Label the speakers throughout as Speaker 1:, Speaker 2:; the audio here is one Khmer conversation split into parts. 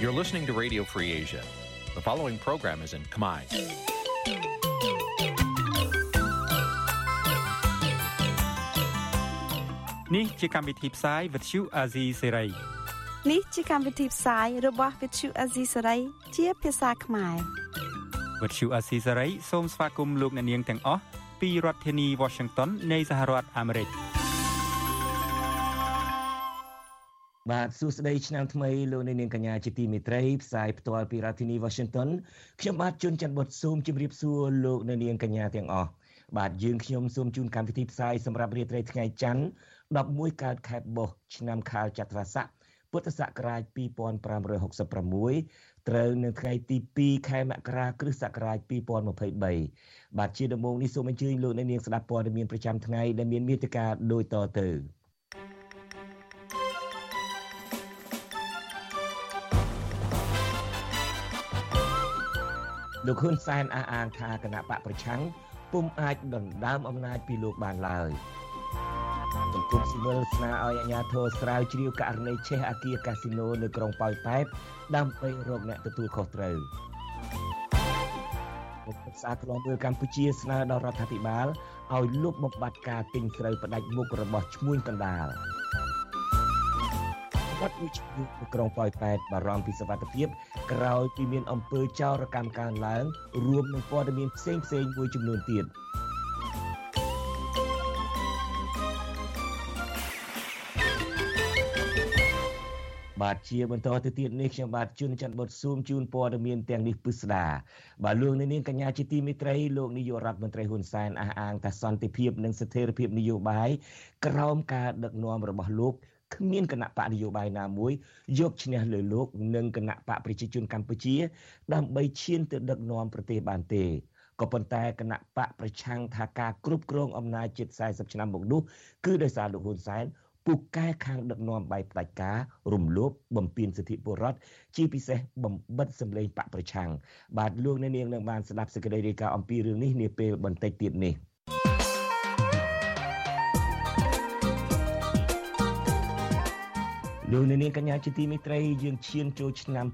Speaker 1: You're listening to Radio Free Asia. The following program is in Khmer.
Speaker 2: Nǐ ជាកម្មវិធីផ្សាយ Vuthu Azizi Serai
Speaker 3: នេះជាកម្មវិធីផ្សាយរបស់ Vuthu Azizi Serai ជាភាសាខ្មែរ
Speaker 2: Vuthu Azizi Serai សូមស្វាគមន៍លោកអ្នកនាងទាំងអស់ពីរដ្ឋធានី Washington នៃសហរដ្ឋអាមេរិក។
Speaker 4: បាទសួស្តីឆ្នាំថ្មីលោកនាងកញ្ញាជាទីមេត្រីផ្សាយផ្ទាល់ពីរដ្ឋធានី Washington ខ្ញុំបាទជួនច័ន្ទបុតស៊ូមជម្រាបសួរលោកនាងកញ្ញាទាំងអស់បាទយើងខ្ញុំសូមជូនកម្មវិធីផ្សាយសម្រាប់រាត្រីថ្ងៃច័ន្ទ11កើតខែបុស្សឆ្នាំខាលចត្វាស័កពុទ្ធសករាជ2566ត្រូវនៅថ្ងៃទី2ខែមករាគ្រិស្តសករាជ2023បាទជាដំបូងនេះសូមអញ្ជើញលោកអ្នកនាងស្ដាប់ព័ត៌មានប្រចាំថ្ងៃដែលមានមេត្តាដូចតទៅ លោកហ៊ុនសែនអះអាងថាគណៈបកប្រឆាំងពុំអាចដណ្ដើមអំណាចពីលោកបានឡើយសង្គមស៊ីវិលស្នើឲ្យអាជ្ញាធរស្រាវជ្រាវករណីឆេះអាគារកាស៊ីណូនៅក្រុងប៉ោយប៉ែតដើម្បីរកអ្នកទទួលខុសត្រូវមុខប្រឹក្សាខ្លំមើលកម្ពុជាស្នើដល់រដ្ឋាភិបាលឲ្យលុបបំបាត់ការទិញស្រូវផ្ដាច់មុខរបស់ឈ្មួញកណ្ដាល វត្តវិជ្ជាក្រុងប៉ោយប៉ែតបារម្ភពីសវត្ថិភាពក្រោយពីមានអំពើចោរកម្មកើនឡើងរួមនឹងព័ត៌មានផ្សេងផ្សេងមួយចំនួនទៀតបាទជាបន្តទៅទៀតនេះខ្ញុំបាទជួនច័ន្ទបុតស៊ូមជូនព័ត៌មានទាំងនេះពិស្ដាបាទលោកនាងកញ្ញាជាទីមេត្រីលោកនាយករដ្ឋមន្ត្រីហ៊ុនសែនអះអាងថាសន្តិភាពនិងស្ថិរភាពនយោបាយក្រោមការដឹកនាំរបស់លោក គ្មានគណៈបកនយោបាយណាមួយយកឈ្នះលើលោកនិងគណៈបកប្រជាជនកម្ពុជា ដើម្បីឈានទៅដឹកនាំប្រទេសបានទេក៏ប៉ុន្តែគណៈបកប្រឆាំងថាការគ្រប់គ្រងអំណាចជិត40ឆ្នាំមកនោះគឺដោយសារលោកហ៊ុនសែនពូកែខាងដឹកនាំបែបផ្ដាច់ការរំលោភបំពានសិទ្ធិពលរដ្ឋជាពិសេសបំបិតសម្លេងបកប្រឆាំងបាទលោកអ្នកនាងនឹងបានស្ដាប់សេចក្តីរាយការណ៍អំពីរឿងនេះនាពេលបន្តិចទៀតនេះ លោកនាងកញ្ញាជាទីមេត្រីយើងឈានចូលឆ្នាំ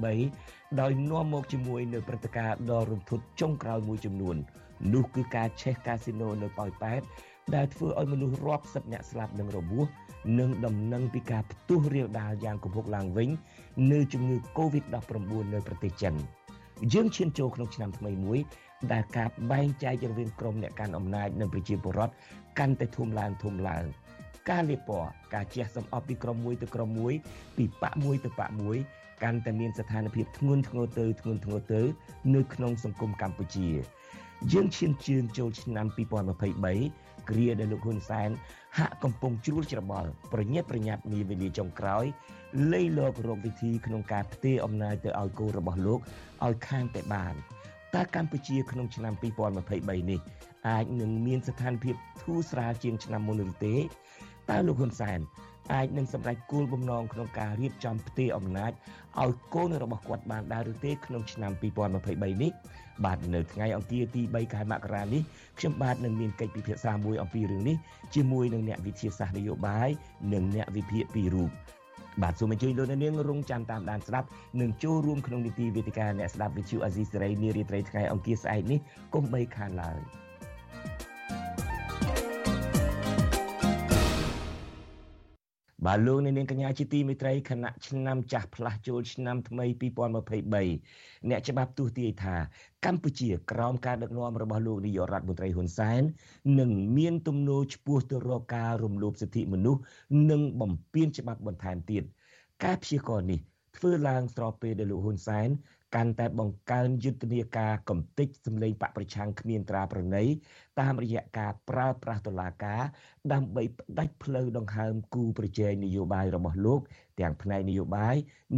Speaker 4: 2023ដោយនាំមកជាមួយនៅព្រឹត្តិការណ៍ដ៏រន្ធត់ចុងក្រោយមួយចំនួននោះគឺការឆេះកាស៊ីណូនៅប៉ោយប៉ែតដែលធ្វើឲ្យមនុស្សរាប់សិបនាក់ស្លាប់និងរបួសនិងដំណឹងពីការផ្ទុះរាលដាលយ៉ាងគំហុកឡើងវិញនៅជំងឺ Covid-19 នៅប្រទេសចិនយើងឈានចូលក្នុងឆ្នាំថ្មីមួយដែលការបែងចែករវាងក្រុមអ្នកកាន់អំណាចនិងប្រជាពលរដ្ឋកាន់តែធំឡើងធំឡើង។ ការលាបពណ៌ការជះសម្អប់ពីក្រុមមួយទៅក្រុមមួយ ពីបកមួយទៅបកមួយកាន់តែមានស្ថានភាពធ្ងន់ធ្ងរទៅធ្ងន់ធ្ងរទៅ នៅក្នុងសង្គមកម្ពុជាយើងឈានជើងចូលឆ្នាំ2023គ្រាដែលលោកហ៊ុនសែនហាក់កំពុងជ្រួលច្របល់ប្រញាប់ប្រញាប់នាវេលាចុងក្រោយលៃលករកវិធីក្នុងការផ្ទេរអំណាចទៅឲ្យកូនរបស់លោកឲ្យខាងតែបានតើកម្ពុជាក្នុងឆ្នាំ2023នេះអាចនឹងមានស្ថានភាពធូរស្រាលជាងឆ្នាំមុនឬទេ តើលោកហ៊ុនសែនអាចនឹងសម្រេចគោលបំណងក្នុងការរៀបចំផ្ទេរអំណាចឲ្យកូនរបស់គាត់បានដែរឬទេក្នុងឆ្នាំ2023នេះបាទនៅថ្ងៃអង្គារទី3ខែមករានេះខ្ញុំបាទនឹងមានកិច្ចពិភាក្សាមួយអំពីរឿងនេះជាមួយនឹងអ្នកវិទ្យាសាស្ត្រនយោបាយនិងអ្នកវិភាគពីររូបបាទសូមអញ្ជើញលោកអ្នកនាងរងចាំតាមដានស្ដាប់និងចូលរួមក្នុងនីតិវេទិកាអ្នកស្ដាប់វិទ្យុអាស៊ីសេរីនារីត្រីថ្ងៃអង្គារស្អែកនេះកុំបីខានឡើយ។ បាទលោកនាងកញ្ញាជាទីមេត្រីគណៈឆ្នាំចាស់ផ្លាស់ចូលឆ្នាំថ្មី2023អ្នកច្បាប់ទស្សន៍ទាយថាកម្ពុជាក្រោមការដឹកនាំរបស់លោកនាយករដ្ឋមន្ត្រីហ៊ុនសែននឹងមានទំនោរឆ្ពោះទៅរកការរំលោភសិទ្ធិមនុស្សនិងបំពានច្បាប់បន្ថែមទៀតការព្យាករណ៍នេះធ្វើឡើងស្របពេលដែលលោកហ៊ុនសែន កាន់តែបង្កើនយុទ្ធនាការកំទេចសម្លេងបកប្រឆាំងគ្មានត្រាប្រណីតាមរយៈការប្រើប្រាស់តុលាការ ដើម្បីផ្ដាច់ផ្លូវដង្ហើមគូប្រជែងនយោបាយរបស់លោក ទាំងផ្នែកនយោបាយ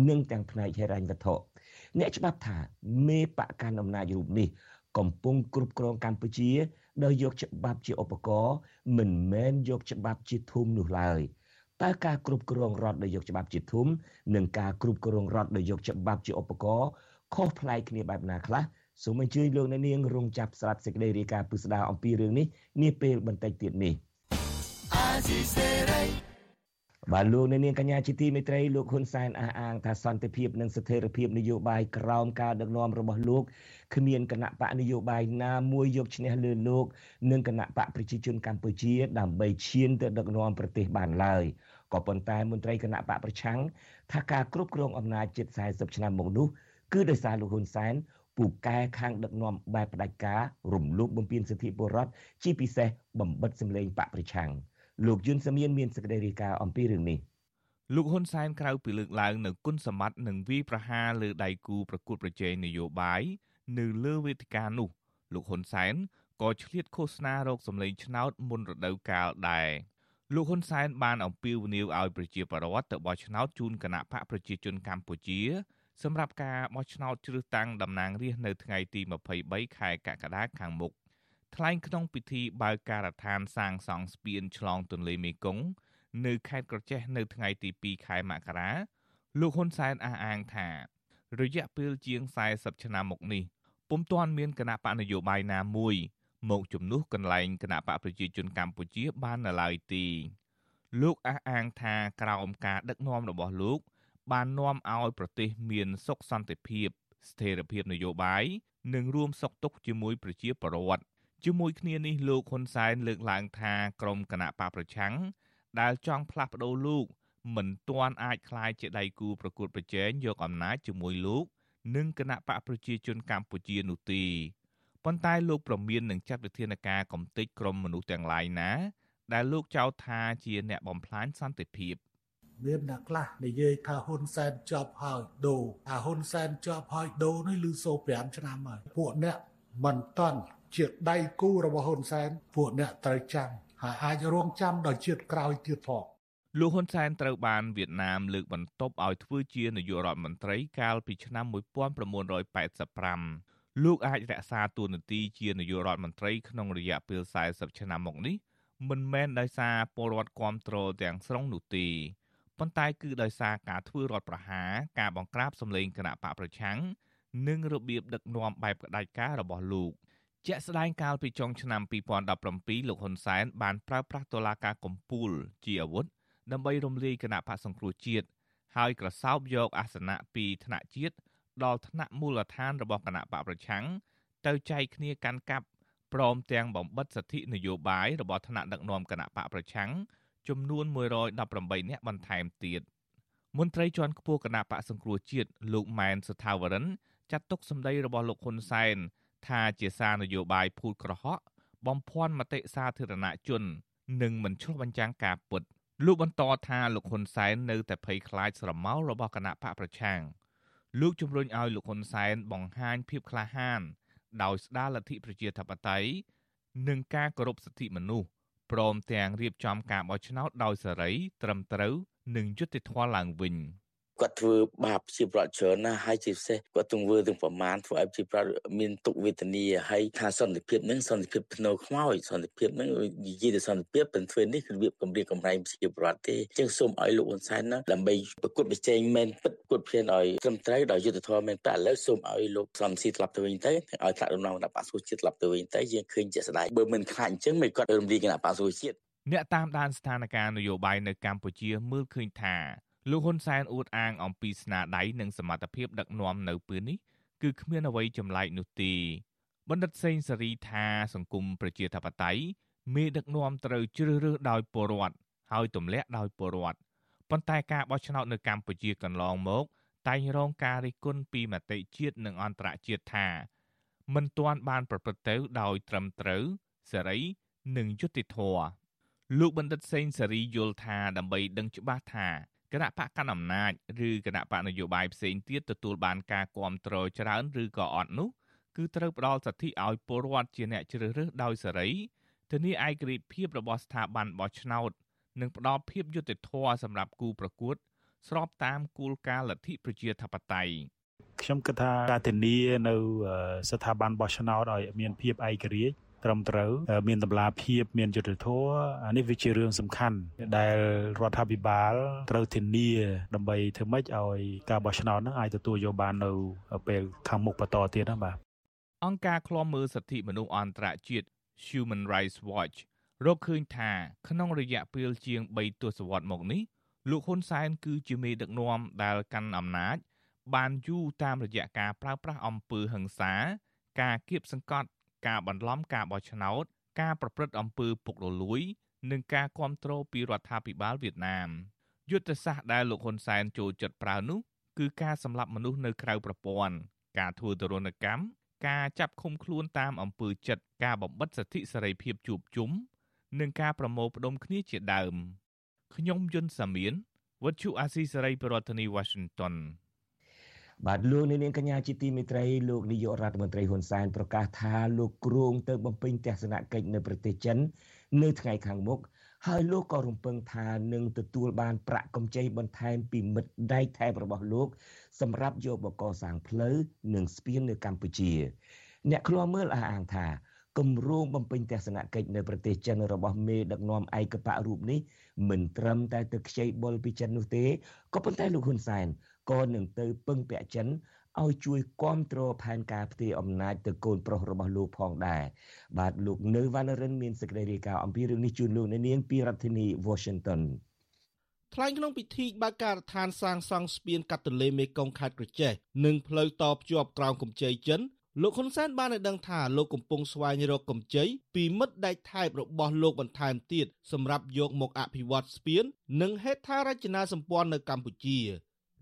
Speaker 4: និងទាំងផ្នែកហិរញ្ញវត្ថុអ្នកច្បាប់ថាមេបកកាន់អំណាចរូបនេះកំពុងគ្រប់គ្រងកម្ពុជាដោយយកច្បាប់ជាឧបករណ៍មិនមែនយកច្បាប់ជាធំនោះឡើយតើការគ្រប់គ្រងរដ្ឋដោយយកច្បាប់ជាធំនិងការគ្រប់គ្រងរដ្ឋដោយយកច្បាប់ជាឧបករណ៍ ខុសប្លែកគ្នាបែបណាខ្លះសូមអញ្ជើញលោកអ្នកនាងរងចាប់ស្រាប់សេចក្តីរាយការណ៍ពិស្ដារអំពីរឿងនេះនាពេលបន្តិចទៀតនេះបាទលោកអ្នកនាងកញ្ញាជាទីមេត្រីលោកហ៊ុនសែនអះអាងថាសន្តិភាពនិងស្ថិរភាពនយោបាយក្រោមការដឹកនាំរបស់លោកគ្មានគណៈបកនយោបាយណាមួយយកឈ្នះលើលោកនិងគណៈបកប្រជាជនកម្ពុជាដើម្បីឈានទៅដឹកនាំប្រទេសបានឡើយក៏ប៉ុន្តែមន្ត្រីគណៈបកប្រឆាំងថាការគ្រប់គ្រងអំណាចជិត40ឆ្នាំមកនោះ គឺដោយសារលោកហ៊ុនសែនពូកែខាងដឹកនាំបែបផ្ដាច់ការរំលោភបំពានសិទ្ធិពលរដ្ឋជាពិសេសបំបិតសម្លេងបកប្រឆាំងលោកយុនសាមៀនមានសេចក្តីរាយការណ៍អំពីរឿងនេះ
Speaker 5: លោកហ៊ុនសែនក្រៅពីលើកឡើងនៅគុណសម្បត្តិនិងវិប្រហារលើដៃគូប្រកួតប្រជែងនយោបាយនៅលើវេទិកានោះ លោកហ៊ុនសែនក៏ឆ្លៀតឃោសនារោគសម្លេងឆ្នោតមុនរដូវកាលដែរលោកហ៊ុនសែនបានអំពាវនាវឲ្យប្រជាពលរដ្ឋទៅបោះឆ្នោតជូនគណៈបកប្រជាជនកម្ពុជា សម្រាប់ការបោះឆ្នោតជ្រើសតាំងតំណាងរាស្ត្រនៅថ្ងៃទី23ខែកក្កដាខាងមុខថ្លែងក្នុងពិធីបើកការដ្ឋានសាងសង់ស្ពានឆ្លងទន្លេមេគង្គនៅខេត្តក្រចេះនៅថ្ងៃទី2ខែមករាលោកហ៊ុនសែនអះអាងថា រយៈពេលជាង40ឆ្នាំមកនេះពុំទាន់មានគណៈបកនយោបាយណាមួយ មកជំនួសកន្លែងគណៈបកប្រជាជនកម្ពុជាបាននៅឡើយទេលោកអះអាងថាក្រោមការដឹកនាំរបស់លោក បាននាំឲ្យប្រទេសមានសុខសន្តិភាព ស្ថិរភាពនយោបាយនិងរួមសុខទុក្ខជាមួយប្រជាពលរដ្ឋជាមួយគ្នានេះលោកហ៊ុនសែនលើកឡើងថាក្រមគណៈបកប្រឆាំងដែលចង់ផ្លាស់ប្ដូរលោក មិនទាន់អាចคลายជាដៃគូប្រកួតប្រជែងយកអំណាចជាមួយលោកនិងគណៈបកប្រជាជនកម្ពុជានោះទេប៉ុន្តែលោកប្រមាននឹងចាត់វិធានការកំទេចក្រុមមនុស្សទាំងឡាយណា ដែលលោកចោទថាជាអ្នកបំផ្លាញសន្តិភាព
Speaker 6: មានអ្នកខ្លះនិយាយថាហ៊ុនសែនជាប់ហើយដូរអាហ៊ុនសែនជាប់ហើយដូរនេះឮសូ5ឆ្នាំហើយពួកអ្នកមិនតន់ជាដៃគូរបស់ហ៊ុនសែនពួកអ្នកត្រូវចាំហើយអាចរងចាំដល់ជាតិក្រោយទៀតផង
Speaker 5: លោកហ៊ុនសែនត្រូវបានវៀតណាមលើកបន្ទប់ឲ្យធ្វើជានាយករដ្ឋមន្ត្រីកាលពីឆ្នាំ1985លោកអាចរក្សាតួនាទីជានាយករដ្ឋមន្ត្រីក្នុងរយៈពេល40ឆ្នាំមកនេះមិនមែនដោយសារពលរដ្ឋគ្រប់គ្រងទាំងស្រុងនោះទេ ប៉ុន្តែគឺដោយសារការធ្វើរដ្ឋប្រហារការបង្ក្រាបសម្លេងគណៈបកប្រឆាំងនិងរបៀបដឹកនាំបែបផ្ដាច់ការរបស់លោកជាក់ស្ដែងកាលពីចុងឆ្នាំ2017លោកហ៊ុនសែនបានប្រើប្រាស់តុលាការកំពូលជាអាវុធដើម្បីរំលាយគណៈបកសង្គ្រោះជាតិហើយក្រសោបយកអាសនៈពីថ្នាក់ជាតិដល់ថ្នាក់មូលដ្ឋានរបស់គណៈបកប្រឆាំងទៅចែកគ្នាកាន់កាប់ព្រមទាំងបំបិតសិទ្ធិនយោបាយរបស់ថ្នាក់ដឹកនាំគណៈបកប្រឆាំង ចំនួន118នាក់បន្ថែមទៀតមន្ត្រីជាន់ខ្ពស់គណៈបកសង្គ្រោះជាតិលោកម៉ែនសុថាវរិនចាត់ទុកសម្ដីរបស់លោកហ៊ុនសែនថាជាសារនយោបាយភូតក្រហកបំភាន់មតិសាធារណជន និងមិនឆ្លុះបញ្ចាំងការពិតលោកបន្តថាលោកហ៊ុនសែននៅតែភ័យខ្លាចស្រមោលរបស់គណៈបកប្រឆាំងលោកជំរុញឲ្យលោកហ៊ុនសែនបង្ហាញភាពក្លាហាន ដោយស្ដារលទ្ធិប្រជាធិបតេយ្យនិងការគោរពសិទ្ធិមនុស្ស ព្រមទាំងរៀបចំការបោះឆ្នោតដោយសេរី ត្រឹមត្រូវ និងយុត្តិធម៌ឡើងវិញ។
Speaker 7: គាត់ធ្វើបាបជាប្រវត្តិច្រើនណាស់ហើយជាពិសេសគាត់ទង្វើទាំងប្រមាណធ្វើឲ្យជាប្រវត្តិមានទុកវេទនាហើយថាសន្តិភាពនឹងសន្តិភាពធ្នូខ្មោចសន្តិភាពនឹងនិយាយទៅសន្តិភាពប៉ុន្តែធ្វើនេះគឺរបៀបគម្រាមកំរែងជាប្រវត្តិទេចឹងសូមឲ្យលោកហ៊ុនសែនណាដើម្បីប្រកួតប្រជែងមែនពិតប្រកួតព្រានឲ្យត្រឹមត្រូវដោយយុត្តិធម៌មែនតែឥឡូវសូមឲ្យលោកសំស៊ីត្រឡប់ទៅវិញទៅឲ្យថ្នាក់ដឹកនាំគណៈបក្សជាតិត្រឡប់ទៅវិញទៅយើងឃើញជាក់ស្ដែងបើមិនខ្លាចអញ្ចឹងមិនគាត់រំលាយគណៈបក្សជាតិ
Speaker 5: អ្នកតាមដានស្ថានភាពនយោបាយនៅកម្ពុជាមើលឃើញថា លោកហ៊ុនសែនអួតអាងអំពីស្នាដៃនិងសមត្ថភាពដឹកនាំនៅពេលនេះគឺគ្មានអ្វីចម្លែកនោះទេបណ្ឌិតសេងសេរីថាសង្គមប្រជាធិបតេយ្យមេដឹកនាំត្រូវជ្រើសរើសដោយពលរដ្ឋហើយទម្លាក់ដោយពលរដ្ឋប៉ុន្តែការបោះឆ្នោតនៅកម្ពុជាកន្លងមក តែងរងការរិះគន់ពីមតិជាតិនិងអន្តរជាតិថាមិនទាន់បានប្រព្រឹត្តទៅដោយត្រឹមត្រូវសេរីនិងយុត្តិធម៌លោកបណ្ឌិតសេងសេរីយល់ថាដើម្បីដឹងច្បាស់ថា គណៈបកកណ្ដាលអំណាចឬគណៈបកនយោបាយផ្សេងទៀតទទួលបានការគ្រប់គ្រងច្រើនឬក៏អត់នោះគឺត្រូវផ្ដល់សិទ្ធិឲ្យពលរដ្ឋជាអ្នកជ្រើសរើសដោយសេរីធានាឯករាជ្យភាពរបស់ស្ថាប័នបោះឆ្នោតនិងផ្ដល់ភាពយុត្តិធម៌សម្រាប់គូប្រកួត ស្របតាមគោលការណ៍លទ្ធិប្រជាធិបតេយ្យ
Speaker 8: ខ្ញុំគិតថាការធានានៅស្ថាប័នបោះឆ្នោតឲ្យមានភាពឯករាជ្យ ត្រឹមត្រូវមានតម្លាភាពមានយុត្តិធម៌អានេះវាជារឿងសំខាន់ដែលរដ្ឋាភិបាលត្រូវធានាដើម្បីធ្វើម៉េចឲ្យការបោះឆ្នោតហ្នឹងអាចទទួលយកបាននៅពេលខាងមុខបន្តទៀតណាបាទ
Speaker 5: អង្គការឃ្លាំមើលសិទ្ធិមនុស្សអន្តរជាតិ Human Rights Watch រកឃើញថាក្នុងរយៈពេលជាង3ទសវត្សរ៍មកនេះលោកហ៊ុនសែនគឺជាមេដឹកនាំដែលកាន់អំណាចបានយូរតាមរយៈការប្រើប្រាស់អំពើហិង្សា ការគៀបសង្កត់ ការបន្លំការបោះឆ្នោត ការប្រព្រឹត្តអំពើពុករលួយ និងការគ្រប់គ្រងពីរដ្ឋាភិបាលវៀតណាមយុទ្ធសាស្ត្រដែលលោកហ៊ុនសែនចូលចិត្តប្រើនោះគឺការសម្លាប់មនុស្សនៅក្រៅប្រព័ន្ធការធ្វើទរណកម្មការចាប់ឃុំខ្លួនតាមអំពើចិត្តការបំបិទសិទ្ធិសេរីភាពជួបជុំនិងការប្រមូលផ្ដុំគ្នាជាដើមខ្ញុំយុនសាមៀនវັດឈូអាស៊ីសេរីប្រធានាធិបតី Washington
Speaker 4: បាទលោកនាងកញ្ញាជាទីមេត្រីលោកនាយករដ្ឋមន្ត្រីហ៊ុនសែនប្រកាសថាលោកគ្រងទៅបំពេញទស្សនកិច្ចនៅប្រទេសចិន នៅថ្ងៃខាងមុខហើយលោកក៏រំពឹងថានឹងទទួលបានប្រាក់កម្ចីបន្ថែមពីមិត្តដៃថែបរបស់លោក សម្រាប់យកបកសាងផ្លូវនិងស្ពាននៅកម្ពុជា អ្នកឃ្លាំមើលអះអាងថាគម្រោងបំពេញទស្សនកិច្ចនៅប្រទេសចិនរបស់មេដឹកនាំឯកបៈរូបនេះមិនត្រឹមតែទៅខ្ចីបុលពីចិននោះទេក៏ប៉ុន្តែលោកហ៊ុនសែន ក៏នឹងទៅពឹងពាក់ចិនឲ្យជួយគ្រប់គ្រងផែនការផ្ទេរអំណាចទៅកូនប្រុសរបស់លោកផងដែរបាទលោកនៅវណ្ណរិនមានសេចក្តីរាយការណ៍អំពីរឿងនេះជូនលោកនៅនាងពីរដ្ឋធានី Washington
Speaker 9: ថ្លែងក្នុងពិធីបើកការដ្ឋានសាងសង់ស្ពានកាត់ទន្លេមេគង្គខេត្តក្រចេះនិងផ្លូវតភ្ជាប់ក្រោមកម្ចីចិនលោកហ៊ុនសែនបានឲ្យដឹងថាលោកកំពុងស្វែងរកកម្ចីពីមិត្តដៃថៃបរបស់លោកបន្ថែមទៀតសម្រាប់យកមកអភិវឌ្ឍស្ពាន និងហេដ្ឋារចនាសម្ព័ន្ធនៅកម្ពុជា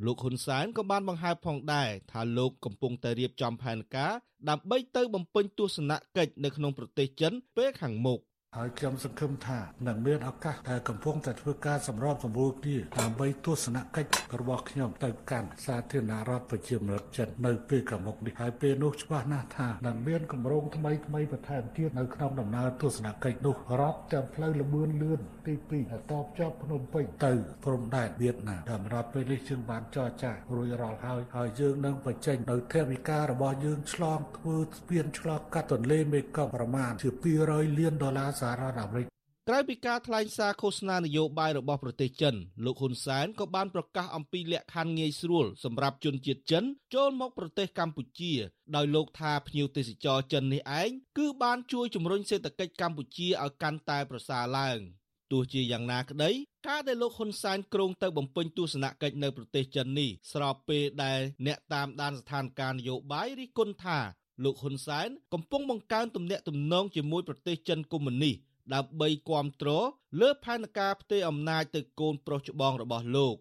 Speaker 9: លោកហ៊ុនសែនក៏បានបង្ហើបផងដែរថាលោកកំពុងតែរៀបចំផែនការដើម្បីទៅបំពេញទស្សនកិច្ចនៅក្នុងប្រទេសចិនពេលខាងមុខ
Speaker 6: ហើយខ្ញុំសង្ឃឹមថានឹងមានឱកាសដែលកំពុងតែធ្វើការសម្របសម្រួលគ្នាដើម្បីទស្សនកិច្ចរបស់ខ្ញុំទៅកាន់សាធារណរដ្ឋប្រជាមានិតចិននៅពេលខាងមុខនេះហើយពេលនោះច្បាស់ណាស់ថានឹងមានគម្រោងថ្មីថ្មីបន្ថែមទៀតនៅក្នុងដំណើរទស្សនកិច្ចនោះរាប់ទាំងផ្លូវលបឿនលឿនទី2តបជាប់ភ្នំពេញទៅព្រំដែនវៀតណាមសម្រាប់ពេលនេះយើងបានចរចារួចរាល់ហើយហើយយើងនឹងបញ្ចេញនៅថវិការបស់យើងឆ្លងធ្វើស្ពានឆ្លងកាត់ទន្លេមេគង្គប្រមាណជា200លានដុល្លារសហរដ្ឋអាមេរិក
Speaker 9: ក្រៅពីការថ្លែងសារឃោសនានយោបាយរបស់ប្រទេសចិនលោកហ៊ុនសែនក៏បានប្រកាសអំពីលក្ខខណ្ឌងាយស្រួលសម្រាប់ជនជាតិចិនចូលមកប្រទេសកម្ពុជា ដោយលោកថាភ្ញៀវទេសចរចិននេះឯងគឺបានជួយជំរុញសេដ្ឋកិច្ចកម្ពុជាឲ្យកាន់តែប្រសើរឡើងទោះជាយ៉ាងណាក្តីការដែលលោកហ៊ុនសែនគ្រងទៅបំពេញទស្សនកិច្ចនៅប្រទេសចិននេះស្របពេលដែលអ្នកតាមដានស្ថានភាពនយោបាយរិះគន់ថា លោកហ៊ុនសែនកំពុងបង្កើនទំនាក់ទំនងជាមួយប្រទេសចិនកុម្មុយនីសដើម្បីគ្រប់គ្រងលើផែនការផ្ទេរអំណាចទៅកូនប្រុសច្បងរបស់លោក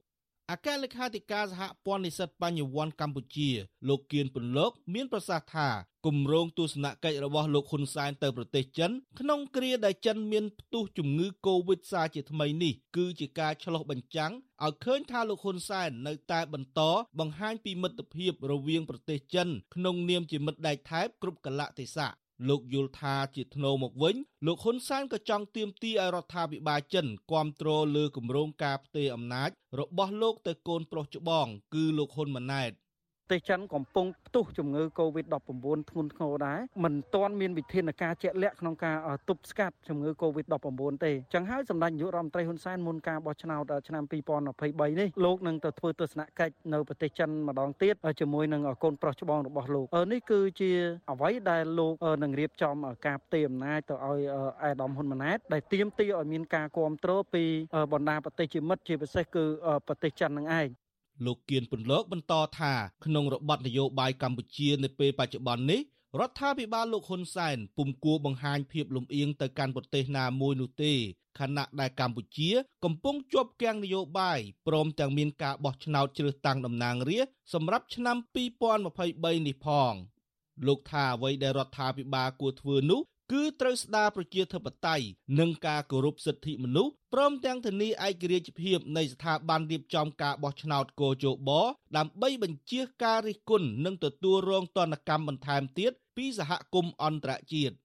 Speaker 9: អគ្គលេខាធិការសហព័ន្ធនិស្សិតបញ្ញវន្តកម្ពុជា លោកគៀនពន្លក មានប្រសាសន៍ថាគម្រោងទស្សនកិច្ចរបស់លោកហ៊ុនសែនទៅប្រទេសចិនក្នុងគ្រាដែលចិនមានផ្ទុះជំងឺ Covid សាជាថ្មីនេះគឺជាការឆ្លុះបញ្ចាំងឲ្យឃើញថាលោកហ៊ុនសែននៅតែបន្តបង្ហាញពីមិត្តភាពរវាងប្រទេសចិនក្នុងនាមជាមិត្តដៃថែបគ្រប់កលៈទេសៈ លោកយល់ថាជាធ្នូមកវិញលោកហ៊ុនសែនក៏ចង់ទាមទារឲ្យរដ្ឋាភិបាលចិនគ្រប់គ្រងលើគម្រោងការផ្ទេរអំណាចរបស់លោកទៅកូនប្រុសច្បង គឺលោកហ៊ុនម៉ាណែត
Speaker 10: ទេសចិនកំពុងផ្ទុះជំងឺ Covid-19 ធ្ងន់ធ្ងរដែរមិនទាន់មានវិធានការជាក់លាក់ក្នុងការទប់ស្កាត់ជំងឺ Covid-19 ទេចឹងហើយសម្ដេចនាយករដ្ឋមន្ត្រីហ៊ុនសែនមុនការបោះឆ្នោតឆ្នាំ2023នេះលោកនឹងទៅធ្វើទស្សនកិច្ចនៅប្រទេសចិនម្ដងទៀតជាមួយនឹងកូនប្រុសច្បងរបស់លោកនេះគឺជាអ្វីដែលលោកនឹងរៀបចំការផ្ទេរអំណាចទៅឲ្យអេដាមហ៊ុនម៉ាណែតដែលទាមទារឲ្យមានការគ្រប់គ្រងពីបណ្ដាប្រទេសជាមិត្តជាពិសេសគឺប្រទេសចិននឹងឯង
Speaker 9: លោកគៀនពន្លកបន្តថាក្នុងរបបនយោបាយកម្ពុជានៅពេលបច្ចុប្បន្ននេះរដ្ឋាភិបាលលោកហ៊ុនសែនពុំគួរបង្ហាញភាពលំអៀងទៅកាន់ប្រទេសណាមួយនោះទេខណៈដែលកម្ពុជា កំពុងជាប់គាំងនយោបាយព្រមទាំងមានការបោះឆ្នោតជ្រើសតាំងតំណាងរាស្ត្រសម្រាប់ឆ្នាំ2023នេះផងលោកថាអ្វីដែលរដ្ឋាភិបាលគួរធ្វើនោះ គឺត្រូវស្ដារប្រជាធិបតេយ្យនិងការគោរពសិទ្ធិមនុស្សព្រមទាំងធានាឯករាជ្យភាពនៃស្ថាប័នរៀបចំការបោះឆ្នោតកោជបដើម្បីបញ្ជាការរិះគន់និងទទួលរងទណ្ឌកម្មបន្ថែមទៀតពីសហគមន៍អន្តរជាតិ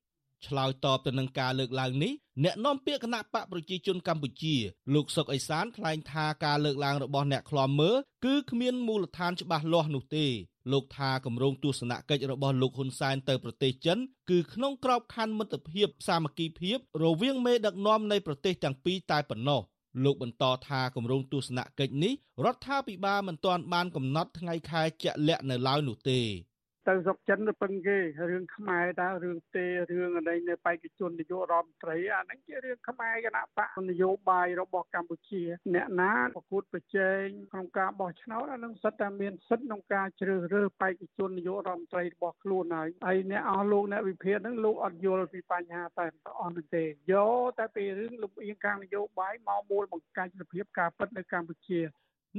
Speaker 9: ឆ្លើយតបទៅនឹងការលើកឡើងនេះអ្នកនាំពាក្យគណៈបកប្រជាជនកម្ពុជា លោកសុកអេសានថ្លែងថាការលើកឡើងរបស់អ្នកខ្លាំមើលគឺគ្មានមូលដ្ឋានច្បាស់លាស់នោះទេ លោកថាគម្រោងទស្សនកិច្ចរបស់លោកហ៊ុនសែនទៅប្រទេសចិនគឺក្នុងក្របខ័ណ្ឌមិត្តភាពសាមគ្គីភាពរវាងមេដឹកនាំនៃប្រទេសទាំងពីរតែប៉ុណ្ណោះលោកបន្តថាគម្រោងទស្សនកិច្ចនេះរដ្ឋាភិបាលមិនទាន់បានកំណត់ថ្ងៃខែជាក់លាក់នៅឡើយនោះទេ
Speaker 11: ទៅស្រុកចិនទៅពឹងគេរឿងខ្មែរតើរឿងទេរឿងអីនៅបេក្ខជននាយករដ្ឋមន្ត្រីអាហ្នឹងជារឿងខ្មែរគណៈបកនយោបាយរបស់កម្ពុជា អ្នកណាប្រកួតប្រជែងក្នុងការបោះឆ្នោតអាហ្នឹងសិតតែមានសិទ្ធិក្នុងការជ្រើសរើសបេក្ខជននាយករដ្ឋមន្ត្រីរបស់ខ្លួនហើយហើយអ្នកអស់លោកអ្នកវិភាគហ្នឹងលោកអត់យល់ពីបញ្ហាតែអស់នោះទេយកតែពីរឿងលំអៀងខាងនយោបាយមកមូលបង្កាច់សភាពការពិតនៅកម្ពុជា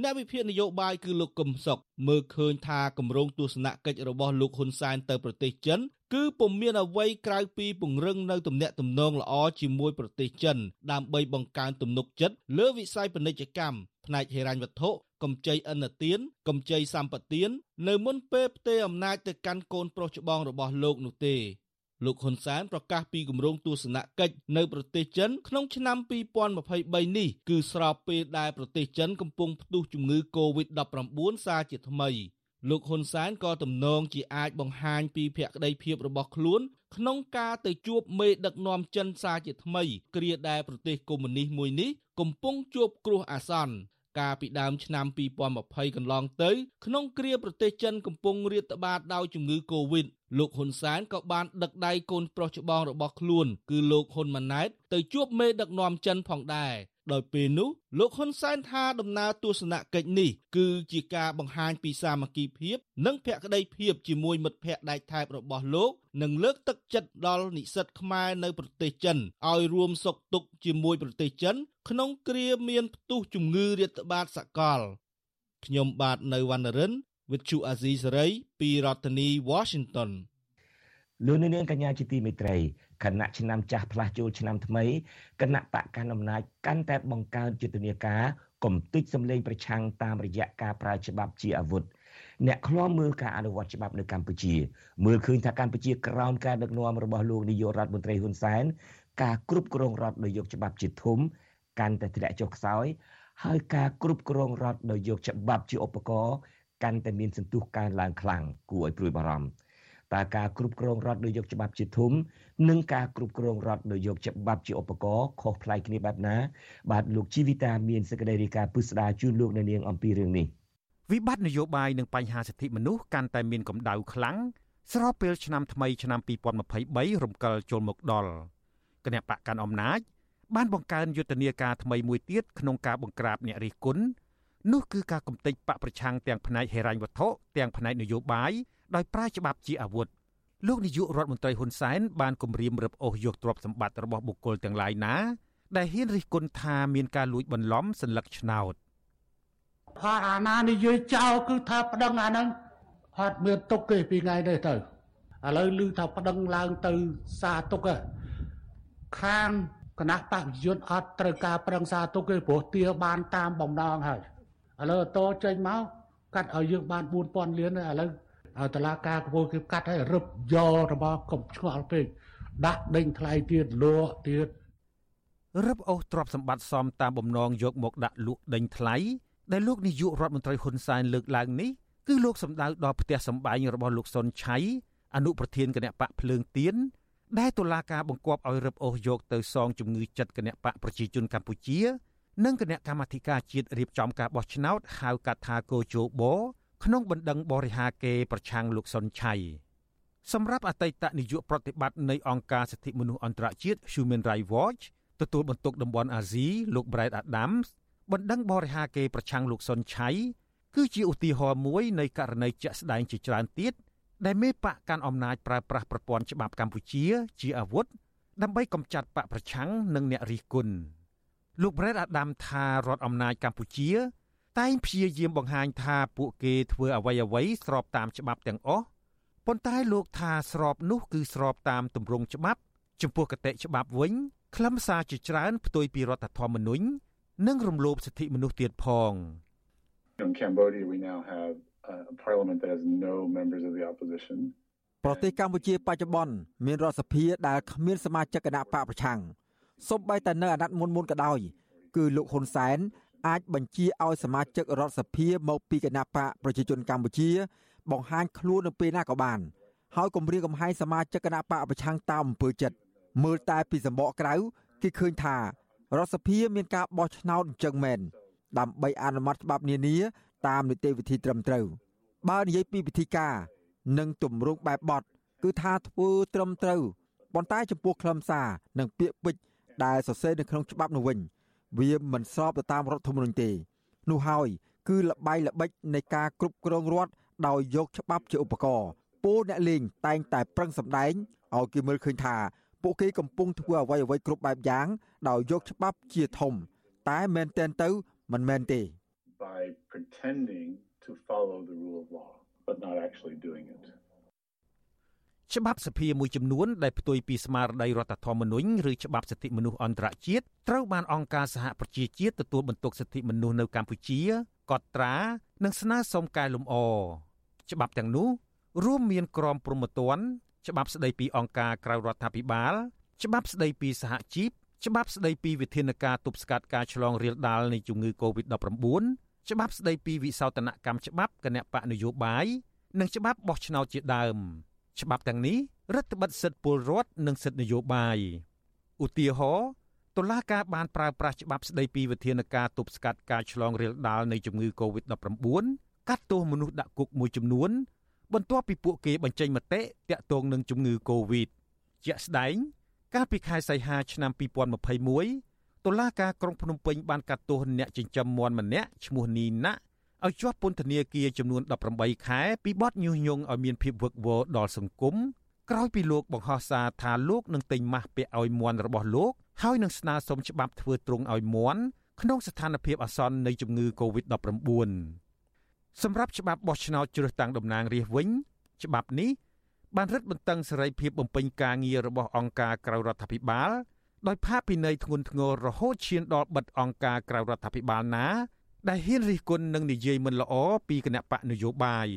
Speaker 9: អ្នកវិភាគនយោបាយគឺលោកកឹមសុខមើលឃើញថាគម្រោងទស្សនកិច្ចរបស់លោកហ៊ុនសែនទៅប្រទេសចិនគឺពុំមានអ្វីក្រៅពីពង្រឹងនៅទំនាក់ទំនងល្អជាមួយប្រទេសចិន ដើម្បីបង្កើនទំនុកចិត្តលើវិស័យពាណិជ្ជកម្មផ្នែកហិរញ្ញវត្ថុកម្ចីឥណទានកម្ចីសម្បទាន នៅមុនពេលផ្ទេរអំណាចទៅកាន់កូនប្រុសច្បងរបស់លោកនោះទេ លោកហ៊ុនសែនប្រកាសពីគម្រោងទស្សនកិច្ចនៅប្រទេសចិនក្នុងឆ្នាំ2023នេះគឺស្របពេលដែលប្រទេសចិនកំពុងផ្ទុះជំងឺ Covid-19 សារជាថ្មីលោកហ៊ុនសែនក៏ទំនងជាអាចបង្ហាញពីភក្តីភាពរបស់ខ្លួន ក្នុងការទៅជួបមេដឹកនាំចិនសារជាថ្មី គ្រាដែលប្រទេសកុម្មុយនីសមួយនេះកំពុងជួបគ្រោះអាសន្ន កាលពីដើមឆ្នាំ2020កន្លងទៅ ក្នុងគ្រាប្រទេសចិនកំពុងរាតត្បាតដោយជំងឺ Covid លោកហ៊ុនសែនក៏បានដឹកដៃកូនប្រុសច្បងរបស់ខ្លួន គឺលោកហ៊ុនម៉ាណែតទៅជួបមេដឹកនាំចិនផងដែរ ដោយពេលនោះលោកហ៊ុនសែនថាដំណើរទស្សនកិច្ចនេះគឺជាការបង្ហាញពីសាមគ្គីភាព និងភក្តីភាពជាមួយមិត្តភ័ក្តិដៃថែបរបស់លោកនិងលើកទឹកចិត្តដល់និស្សិតខ្មែរនៅប្រទេសចិនឲ្យរួមសុខទុក្ខជាមួយប្រទេសចិន ក្នុងគ្រាមានផ្ទុះជំងឺរាតត្បាតសកលខ្ញុំបាទនៅវណ្ណរិន with Chu Azizi Saray ពីរដ្ឋធានី Washington
Speaker 4: លោកនាងកញ្ញាជាទីមេត្រី គណៈឆ្នាំចាស់ផ្លាស់ចូលឆ្នាំថ្មីគណៈបកកណ្ដាលអំណាចកាន់តែបង្កើនយុទ្ធនាការកំទេចសម្លេងប្រឆាំងតាមរយៈការប្រើច្បាប់ជាអាវុធអ្នកខ្លាំមើលការអនុវត្តច្បាប់នៅកម្ពុជាមើលឃើញថាកម្ពុជាក្រោមការដឹកនាំរបស់លោកនាយករដ្ឋមន្ត្រីហ៊ុនសែនការគ្រប់គ្រងរដ្ឋដោយយកច្បាប់ជាធំកាន់តែធ្លាក់ចុះខ្សោយហើយការគ្រប់គ្រងរដ្ឋដោយយកច្បាប់ជាឧបករណ៍កាន់តែមានសន្ទុះកើនឡើងខ្លាំងគួរឲ្យព្រួយបារម្ភ តើការគ្រប់គ្រងរដ្ឋដោយយកច្បាប់ជាធំនិងការគ្រប់គ្រងរដ្ឋដោយយកច្បាប់ជាឧបករណ៍ខុសប្លែកគ្នាបែបណាបាទលោកជីវិតាមានសេចក្តីរាយការណ៍ពុស្ដាជូនលោកនៅនាងអំពីរឿងនេះ
Speaker 1: វិបត្តិនយោបាយនិងបញ្ហាសិទ្ធិមនុស្សកាន់តែមានកម្ដៅខ្លាំងស្របពេលឆ្នាំថ្មីឆ្នាំ2023រំកិលចូលមកដល់គណៈបកកាន់អំណាចបានបង្កើនយុទ្ធនាការថ្មីមួយទៀតក្នុងការបង្ក្រាបអ្នករិះគន់ នោះគឺការកំទេចបកប្រឆាំងទាំងផ្នែកហិរញ្ញវត្ថុទាំងផ្នែកនយោបាយដោយប្រើច្បាប់ជាអាវុធលោកនាយករដ្ឋមន្ត្រីហ៊ុនសែនបានគម្រាមរឹបអូសយកទ្រព្យសម្បត្តិរបស់បុគ្គលទាំងឡាយណាដែលហ៊ានរិះគន់ថាមានការលួចបន្លំសัญลักษณ์ឆ្នោត
Speaker 6: ហើយអាណានិយាយចោលគឺថាប្តឹងអាហ្នឹងអត់មានទុកទេពីថ្ងៃនេះទៅឥឡូវឮថាប្តឹងឡើងទៅសារទុកខាងគណៈបព្វជិជនអត់ត្រូវការប្រឹងសារទុកទេព្រោះទាបានតាមបំណងហើយ ឥឡូវតចេញមកកាត់ឲ្យយើងបាន4000លានឥឡូវតឡាការកពូលគេកាត់ឲ្យរឹបយករបស់កុំឆ្ងល់ពេកដាក់ដេញថ្លៃទៀតលក់ទៀត
Speaker 1: រឹបអូសទ្រព្យសម្បត្តិសមតាមបំណងយកមកដាក់លក់ដេញថ្លៃដែលលោកនាយករដ្ឋមន្ត្រីហ៊ុនសែនលើកឡើងនេះគឺលោកសម្ដៅដល់ផ្ទះសម្បែងរបស់លោកសុនឆៃអនុប្រធានគណៈបកភ្លើងទៀនដែលតុលាការបង្គាប់ឲ្យរឹបអូសយកទៅសងជំងឺចិត្តគណៈបកប្រជាជនកម្ពុជា និងគណៈកម្មាធិការជាតិរៀបចំការបោះឆ្នោតហៅកាត់ថាកោជបក្នុងបណ្ដឹងបរិហាគេប្រឆាំងលោកសុនឆៃសម្រាប់អតីតនាយកប្រតិបត្តិនៃអង្គការសិទ្ធិមនុស្សអន្តរជាតិ Human Rights Watch ទទួលបន្ទុកតំបន់អាស៊ីលោក Brad Adams បណ្ដឹងបរិហាគេប្រឆាំងលោកសុនឆៃគឺជាឧទាហរណ៍មួយនៃករណីជាក់ស្ដែងជាច្រើនទៀតដែលមេបកកាន់អំណាចប្រើប្រាស់ប្រព័ន្ធច្បាប់កម្ពុជា ជាអាវុធដើម្បីកម្ចាត់បកប្រឆាំងនិងអ្នករិះគន់ លោក Brad Adam ថារដ្ឋអំណាចកម្ពុជា តែងព្យាយាមបង្ហាញថាពួកគេធ្វើអ្វីអ្វីស្របតាមច្បាប់ទាំងអស់ប៉ុន្តែលោកថាស្របនោះគឺស្របតាមទម្រង់ច្បាប់ ចំពោះគតិច្បាប់វិញខ្លឹមសារជាច្រើនផ្ទុយពីរដ្ឋធម្មនុញ្ញនិងរំលោភសិទ្ធិមនុស្សទៀតផង
Speaker 12: In Cambodia we now have a parliament that has no members of the opposition
Speaker 13: ប្រទេសកម្ពុជាបច្ចុប្បន្នមានរដ្ឋសភាដែលគ្មានសមាជិកគណៈបកប្រឆាំង សូម្បីតែនៅអាណត្តិមុនមុនក៏ដោយគឺលោកហ៊ុនសែនអាចបញ្ជាឲ្យសមាជិករដ្ឋសភាមកពីគណៈបកប្រជាជនកម្ពុជា បង្ហាញខ្លួននៅពេលណាក៏បាន ហើយគម្រាមកំហែងសមាជិកគណៈបកប្រឆាំងតាមអំពើចិត្តមើលតែពីសម្បកក្រៅគេឃើញថារដ្ឋសភាមានការបោះឆ្នោតអញ្ចឹងមែនដើម្បីអនុម័តច្បាប់នានាតាមនីតិវិធីត្រឹមត្រូវបើនិយាយពីវិធីការនិងទម្រង់បែបបទគឺថាធ្វើត្រឹមត្រូវប៉ុន្តែចំពោះខ្លឹមសារនិងពាក្យពេចន៍ ដែលសរសេរនៅក្នុងច្បាប់នោះវិញវាមិនស្របទៅតាមរដ្ឋធម្មនុញ្ញទេនោះហើយគឺលបាយល្បិចនៃការគ្រប់គ្រងរដ្ឋដោយយកច្បាប់ជាឧបករណ៍ពលអ្នកលេងតែងតែប្រឹងសម្ដែងឲ្យគេមើលឃើញថាពួកគេកំពុងធ្វើអ្វីអ្វីគ្រប់បែបយ៉ាង ដោយយកច្បាប់ជាធំ តែមែនទែនទៅមិនមែនទេ
Speaker 12: by pretending to follow the rule of law but not actually doing it
Speaker 1: ច្បាប់សភាមួយចំនួនដែលផ្ទុយពីស្មារតីរដ្ឋធម្មនុញ្ញឬច្បាប់សិទ្ធិមនុស្សអន្តរជាតិត្រូវបានអង្គការសហប្រជាជាតិទទួលបន្ទុកសិទ្ធិមនុស្សនៅកម្ពុជាកត់ត្រានិងស្នើសុំកែលម្អច្បាប់ទាំងនោះរួមមានក្រមព្រហ្មទណ្ឌច្បាប់ស្តីពីអង្គការក្រៅរដ្ឋាភិបាល ច្បាប់ស្តីពីសហជីពច្បាប់ស្តីពីវិធានការទប់ស្កាត់ការឆ្លងរាលដាលនៃជំងឺ Covid-19 ច្បាប់ស្តីពីវិសោធនកម្មច្បាប់គណៈបកនយោបាយនិងច្បាប់បោះឆ្នោតជាដើម ច្បាប់ទាំងនេះរដ្ឋបិទសិទ្ធិពលរដ្ឋនិងសិទ្ធិនយោបាយឧទាហរណ៍តុលាការបានប្រើប្រាស់ច្បាប់ស្តីពីវិធានការទប់ស្កាត់ការឆ្លងរាលដាលនៃជំងឺ Covid-19 កាត់ទោសមនុស្សដាក់គុកមួយចំនួន បន្ទាប់ពីពួកគេបញ្ចេញមតិតាក់ទងនឹងជំងឺ Covid ជាក់ស្ដែង កាលពីខែសីហាឆ្នាំ2021តុលាការក្រុងភ្នំពេញបានកាត់ទោសអ្នកចិញ្ចឹមមាន់ម្នាក់ឈ្មោះនីណា ឲ្យជាប់ពន្ធនាគារចំនួន18ខែពីបទញុះញង់ឲ្យមានភាពវឹកវរដល់សង្គមក្រោយពីលោកបង្ហោះសារថាលោកនឹងទិញម៉ាស់ពាក់ឲ្យមាន់របស់លោកហើយនឹងស្នើសុំច្បាប់ធ្វើទ្រង់ឲ្យមាន់ក្នុងស្ថានភាពអាសន្ននៃជំងឺ Covid-19 សម្រាប់ច្បាប់បោះឆ្នោតជ្រើសតាំងតំណាងរាស្ត្រវិញ ច្បាប់នេះបានរឹតបន្តឹងសេរីភាពបំពេញការងាររបស់អង្គការក្រៅរដ្ឋាភិបាលដោយផាកពិន័យធ្ងន់ធ្ងររហូតឈានដល់បិទអង្គការក្រៅរដ្ឋាភិបាលណា ដែលហ៊ានរិះគន់និងនិយាយមិនល្អពីគណៈបកនយោបាយ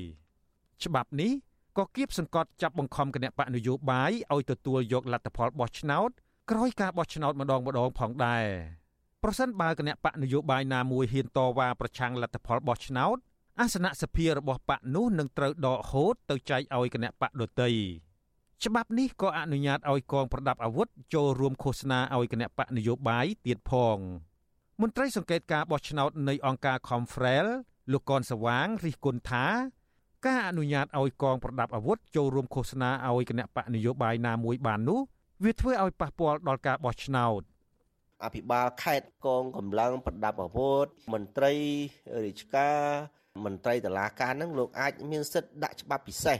Speaker 1: ច្បាប់នេះក៏គៀបសង្កត់ចាប់បង្ខំគណៈបកនយោបាយឲ្យទទួលយកលទ្ធផលបោះឆ្នោតក្រោយការបោះឆ្នោតម្ដងម្ដងផងដែរប្រសិនបើគណៈបកនយោបាយណាមួយហ៊ានតវ៉ាប្រឆាំងលទ្ធផលបោះឆ្នោតអាសនៈសភារបស់បកនោះនឹងត្រូវដកហូតទៅចែកឲ្យគណៈបកដទៃច្បាប់នេះក៏អនុញ្ញាតឲ្យកងប្រដាប់អាវុធចូលរួមឃោសនាឲ្យគណៈបកនយោបាយទៀតផង មន្ត្រីសង្កេតការបោះឆ្នោតនៃអង្គការ Confrel លោកកនសវាងរិះគន់ថាការអនុញ្ញាតឲ្យកងប្រដាប់អាវុធចូលរួមឃោសនាឲ្យគណៈបកនយោបាយណាមួយបាននោះវាធ្វើឲ្យប៉ះពាល់ដល់ការបោះឆ្នោត
Speaker 14: អភិបាលខេត្តកងកម្លាំងប្រដាប់អាវុធមន្ត្រីរាជការមន្ត្រីតឡាការនឹងលោកអាចមានសិទ្ធិដាក់ច្បាប់ពិសេស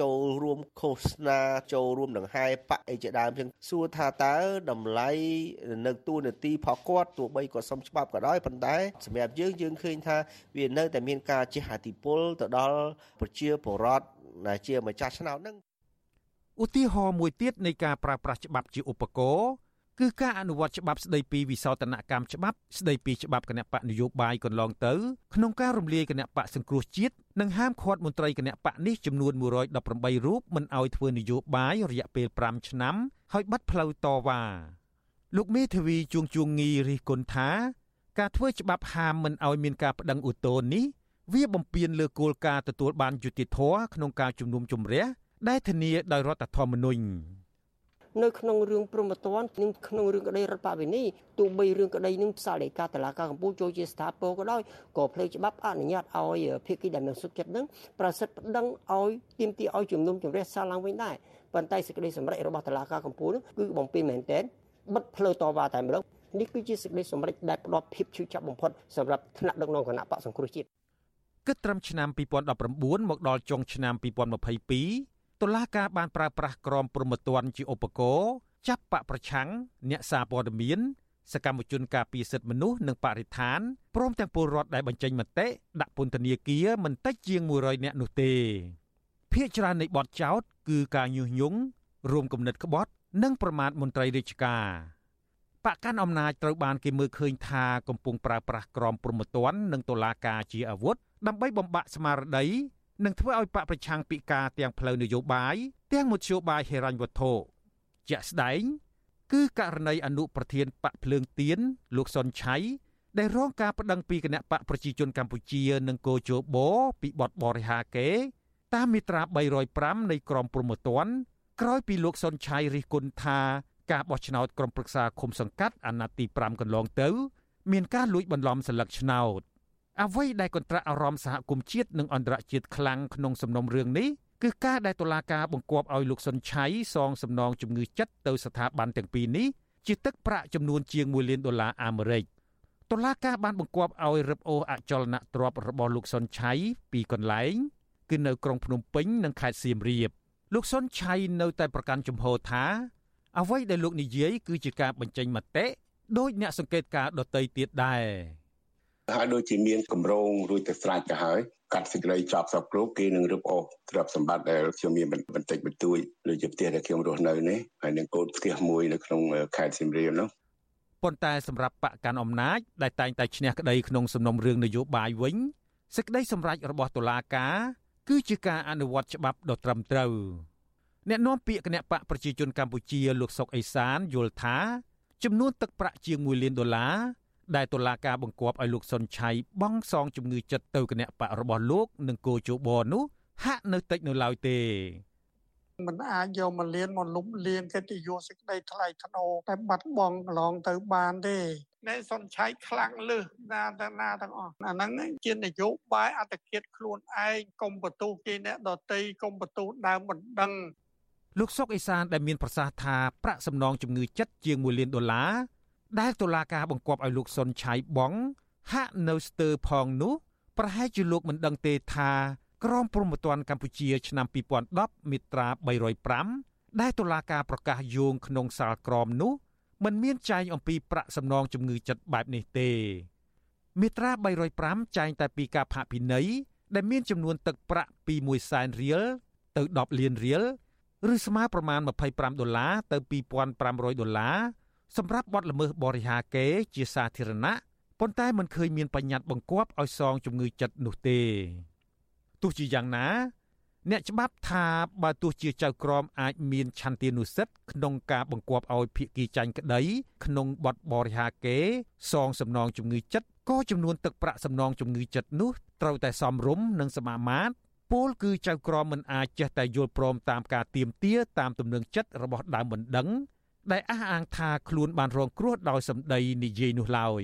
Speaker 14: ចូលរួមឃោសនាចូលរួមដង្ហែបកអីជាដើមចឹងសួរថាតើតម្លៃនៅទូនាទីផគាត់ទោះបីក៏សុំច្បាប់ក៏ដោយប៉ុន្តែសម្រាប់យើងយើងឃើញថាវានៅតែមានការជះឥទ្ធិពលទៅដល់ប្រជាពលរដ្ឋដែលជាម្ចាស់ឆ្នោតនឹង
Speaker 1: ឧទាហរណ៍មួយទៀតនៃការប្រើប្រាស់ច្បាប់ជាឧបករណ៍ គឺការអនុវត្តច្បាប់ស្ដីពីវិសោធនកម្មច្បាប់ស្ដីពីច្បាប់គណៈបកនយោបាយកន្លងទៅក្នុងការរំលាយគណៈបកសង្គ្រោះជាតិនិងហាមឃាត់មន្ត្រីគណៈបកនេះចំនួន118រូបមិនឲ្យធ្វើនយោបាយរយៈពេល5ឆ្នាំហើយបាត់ផ្លូវតវ៉ាលោកមេធាវីជួងជួងងីរិះគន់ថាការធ្វើច្បាប់ហាមមិនឲ្យមានការប្តឹងឧទ្ធរណ៍នេះវាបំពានលើគោលការណ៍ទទួលបានយុត្តិធម៌ក្នុងការជំនុំជម្រះដែលធានាដោយរដ្ឋធម្មនុញ្ញ
Speaker 14: នៅក្នុងរឿងព្រមត្តននិងក្នុងរឿងក្តីរដ្ឋបវេនីទោះបីរឿងក្តីនឹងផ្សាយដីកាតឡាការកម្ពុជាចូលជាស្ថាពរក៏ដោយក៏ផ្លេចច្បាប់អនុញ្ញាតឲ្យភាគីដែលមានសុខចិត្តនឹងប្រសិទ្ធប្តឹងឲ្យទាមទារឲ្យជំនុំជម្រះសារឡើងវិញដែរប៉ុន្តែសេចក្តីសម្រេចរបស់តឡាការកម្ពុជាគឺបំពេញមែនទែនបិទផ្លូវតវ៉ាតែម្ដងនេះគឺជាសេចក្តីសម្រេចដែលផ្ដល់ភាពឈឺចាប់បំផុតសម្រាប់ថ្នាក់ដឹកនាំគណៈបកសង្គ្រោះជាតិ
Speaker 1: គិតត្រឹមឆ្នាំ2019មកដល់ចុងឆ្នាំ2022 តុលាការបានប្រើប្រាស់ក្រមព្រហ្មទណ្ឌជាឧបករណ៍ចាប់បកប្រឆាំងអ្នកសារព័ត៌មានសកម្មជនការពារសិទ្ធិមនុស្សនិងបរិស្ថានព្រមទាំងពលរដ្ឋដែលបញ្ចេញមតិដាក់ពន្ធនាគារមិនតិចជាង100នាក់នោះទេភាគច្រើននៃបទចោទគឺការញុះញង់រួមគំនិតក្បត់ និងប្រមាថមន្ត្រីរាជការបកកាន់អំណាចត្រូវបានគេមើលឃើញថាកំពុងប្រើប្រាស់ក្រមព្រហ្មទណ្ឌនិងតុលាការជាអាវុធដើម្បីបំបាក់ស្មារតី នឹងធ្វើឲ្យបកប្រឆាំងពីការទាំងផ្លូវនយោបាយទាំងមធ្យោបាយហិរញ្ញវត្ថុជាក់ស្ដែង គឺករណីអនុប្រធានបកភ្លើងទៀនលោកសុនឆៃដែលរងការប្តឹងពីគណៈបកប្រជាជនកម្ពុជានិងកោជបពីបទបរិហាកេ តាមមាត្រា305នៃក្រមព្រហ្មទណ្ឌក្រោយពីលោកសុនឆៃរិះគន់ថាការបោះឆ្នោតក្រុមប្រឹក្សាឃុំសង្កាត់អាណត្តិទី5កន្លងទៅ មានការលួចបន្លំសិលឹកឆ្នោត អ្វីដែលកន្ត្រាក់អារម្មណ៍សហគមន៍ជាតិនិងអន្តរជាតិខ្លាំងក្នុងសំណុំរឿងនេះគឺការដែលតុលាការបង្គាប់ឲ្យលោកសុនឆៃសងសំណងជំងឺចិត្តទៅស្ថាប័នទាំងពីរនេះជាទឹកប្រាក់ចំនួនជាង1លានដុល្លារអាមេរិកតុលាការបានបង្គាប់ឲ្យរឹបអូសអចលនទ្រព្យរបស់លោកសុនឆៃពីកន្លែងគឺនៅក្រុងភ្នំពេញនិងខេត្តសៀមរាបលោកសុនឆៃនៅតែប្រកាន់ជំហរថាអ្វីដែលលោកនិយាយគឺជាការបញ្ចេញមតិដោយអ្នកសង្កេតការដតីទៀតដែរ
Speaker 15: ហើយដូចជាមានកម្រងរួចទៅស្រេចទៅហើយកាត់សេចក្តីចប់សពគ្រប់គេនឹងរឹបអូសទ្រព្យសម្បត្តិដែលខ្ញុំមានបន្តិចបន្តួចដូចជាផ្ទះដែលខ្ញុំរស់នៅនេះហើយនឹងកូនផ្ទះមួយនៅក្នុងខេត្តសៀមរាបនោះ
Speaker 1: ប៉ុន្តែសម្រាប់បកកាន់អំណាចដែលតែងតែឈ្នះក្តីក្នុងសំណុំរឿងនយោបាយវិញសេចក្តីសម្រេចរបស់តុលាការគឺជាការអនុវត្តច្បាប់ដ៏ត្រឹមត្រូវអ្នកនាំពាក្យគណៈបកប្រជាជនកម្ពុជាលោកសុកអេសានយល់ថាចំនួនទឹកប្រាក់ជាង1លានដុល្លារ ដែលតុលាការបង្គាប់ឲ្យលោកសុនឆៃបង់សងជំងឺចិត្តទៅគណៈបករបស់លោកនិងគោជបនោះហាក់នៅតិចនៅឡើយទេ
Speaker 11: មិនអាចយកមកលៀនមកលុបលៀនកិត្តិយសសេចក្តីថ្លៃថ្នូរតែបាត់បង់កន្លងទៅបានទេអ្នកសុនឆៃខ្លាំងលឹះណាទៅណាទាំងអស់អាហ្នឹងជានយោបាយអត្តកិច្ចខ្លួនឯងកុំបន្ទោសគេអ្នកដតីកុំបន្ទោសដើមមិនដឹង
Speaker 1: លោកសុកអេសានដែលមានប្រសាសន៍ថាប្រាក់សំណងជំងឺចិត្តជាង1លានដុល្លារ ដែលតុលាការបង្គាប់ឲ្យលោកសុនឆៃបងហាក់នៅស្ទើរផងនោះប្រហែលជាលោកមិនដឹងទេថាក្រមព្រហ្មទណ្ឌកម្ពុជាឆ្នាំ2010មាត្រា305ដែលតុលាការប្រកាសយោងក្នុងសាលក្រមនោះមិនមានចែងអំពីប្រាក់សំណងជំងឺចិត្តបែបនេះទេមាត្រា305ចែងតែពីការផាកពិន័យដែលមានចំនួនទឹកប្រាក់ពី1សែនរៀលទៅ10លានរៀលឬស្មើប្រមាណ25ដុល្លារទៅ2500ដុល្លារ សម្រាប់បទល្មើសបរិហាកេជាសាធារណៈប៉ុន្តែមិនឃើញមានបញ្ញត្តិបង្គាប់ឲ្យសងជំងឺចិត្តនោះទេទោះជាយ៉ាងណា អ្នកច្បាប់ថាបើទោះជាចៅក្រមអាចមានឆន្ទានុសិទ្ធិក្នុងការបង្គាប់ឲ្យភាគីចាញ់ក្តី ក្នុងបទបរិហាកេសងសំណងជំងឺចិត្តក៏ចំនួនទឹកប្រាក់សំណងជំងឺចិត្តនោះត្រូវតែសមរម្យនិងសមាមាត្រពលគឺចៅក្រមមិនអាចចេះតែយល់ព្រមតាមការទៀមទាតាមទំនឹងចិត្តរបស់ដើមបណ្ដឹង ដែលអះអាងថាខ្លួនបានរងគ្រោះដោយសម្ដីនិយាយនោះឡើយ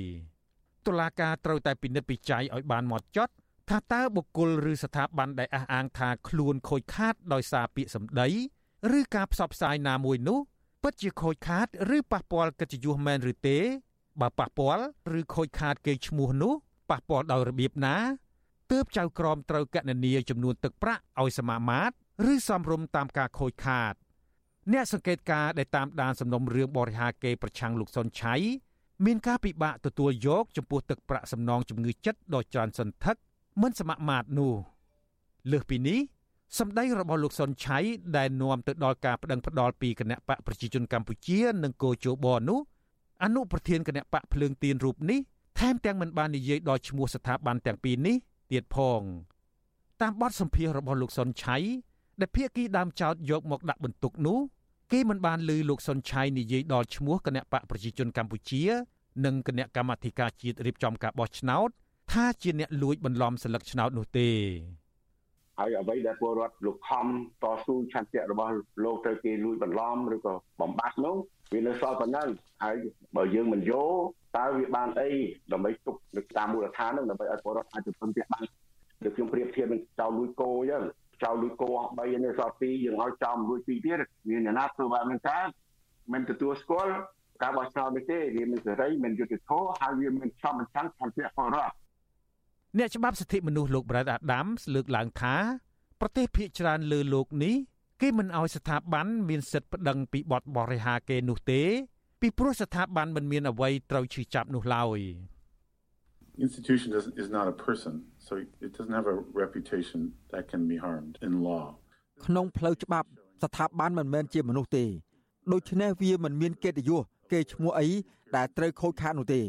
Speaker 1: តុលាការត្រូវតែពិនិត្យពិច័យឲ្យបានម៉ត់ចត់ថាតើបុគ្គលឬស្ថាប័នដែលអះអាងថាខ្លួនខូចខាតដោយសារពាក្យសម្ដីឬការផ្សព្វផ្សាយណាមួយនោះពិតជាខូចខាត ឬប៉ះពាល់កិត្តិយសមែនឬទេ បើប៉ះពាល់ឬខូចខាតគេឈ្មោះនោះប៉ះពាល់ដោយរបៀបណាទើបចៅក្រមត្រូវកណនាចំនួនទឹកប្រាក់ឲ្យសមាមាត្រឬសំរុំតាមការខូចខាត អ្នកសង្កេតការដែលតាមដានសំណុំរឿងបរិហាកេប្រឆាំងលោកសុនឆៃមានការពិបាកទទួលយកចំពោះទឹកប្រាក់សំណងជំងឺចិត្តដ៏ច្រើនសន្ធឹកមិនសមមាត្រនោះលើសពីនេះសម្ដីរបស់លោកសុនឆៃដែលនាំទៅដល់ការប្តឹងផ្តល់ពីគណៈបកប្រជាជនកម្ពុជានិងគោជបនោះអនុប្រធានគណៈបកភ្លើងទៀនរូបនេះថែមទាំងមិនបាននិយាយដល់ឈ្មោះស្ថាប័នទាំងពីរនេះទៀតផងតាមបទសម្ភាសរបស់លោកសុនឆៃ ដែលភាគីដើមចោតយកមកដាក់បន្ទុកនោះគេមិនបានលើលោកសុនឆៃនិយាយដល់ឈ្មោះគណៈបកប្រជាជនកម្ពុជានិងគណៈកម្មាធិការជាតិរៀបចំការបោះឆ្នោតថាជាអ្នកលួចបន្លំស្លឹកឆ្នោតនោះទេ
Speaker 15: ហើយអ្វីដែលពលរដ្ឋលោកខំតស៊ូឆន្ទៈរបស់លោកទៅគេលួចបន្លំឬក៏បំបត្តិនោះវានៅសល់ប៉ុណ្ណឹងហើយបើយើងមិនយកតើវាបានអីដើម្បីទុកនៅតាមមូលដ្ឋាននោះដើម្បីឲ្យពលរដ្ឋអាចទៅពឹងពាក់បានដូចខ្ញុំប្រៀបធៀបនឹងចៅលួចគោអញ្ចឹង ចៅលួចគោអស់3នេះសល់2យើងឲ្យចៅលួច2ទៀតមានអ្នកណាធ្វើបែបហ្នឹងតើមិនទទួលស្គាល់ការបោះឆ្នោតនេះទេវាមានសេរីមានយុត្តិធម៌ហើយវាមានចំបញ្ចាំងឆន្ទៈពលរដ្ឋ
Speaker 1: អ្នកច្បាប់សិទ្ធិមនុស្សលោក Brad Adams លើកឡើងថាប្រទេសភាគច្រើនលើលោកនេះគេមិនអោយស្ថាប័នមានសិទ្ធិប្តឹងពីបទបរិហាគេនោះទេ ពីព្រោះស្ថាប័នមិនមានអ្វីត្រូវឈឺចាប់នោះឡើយ
Speaker 12: institution is not a person so it doesn't have a reputation that can be harmed in law
Speaker 13: ក្នុងផ្លូវច្បាប់ស្ថាប័នមិនមែនជាមនុស្សទេដូច្នេះវាមិនមានកិត្តិយសគេឈ្មោះអីដែលត្រូវខូចខាតនោះទេ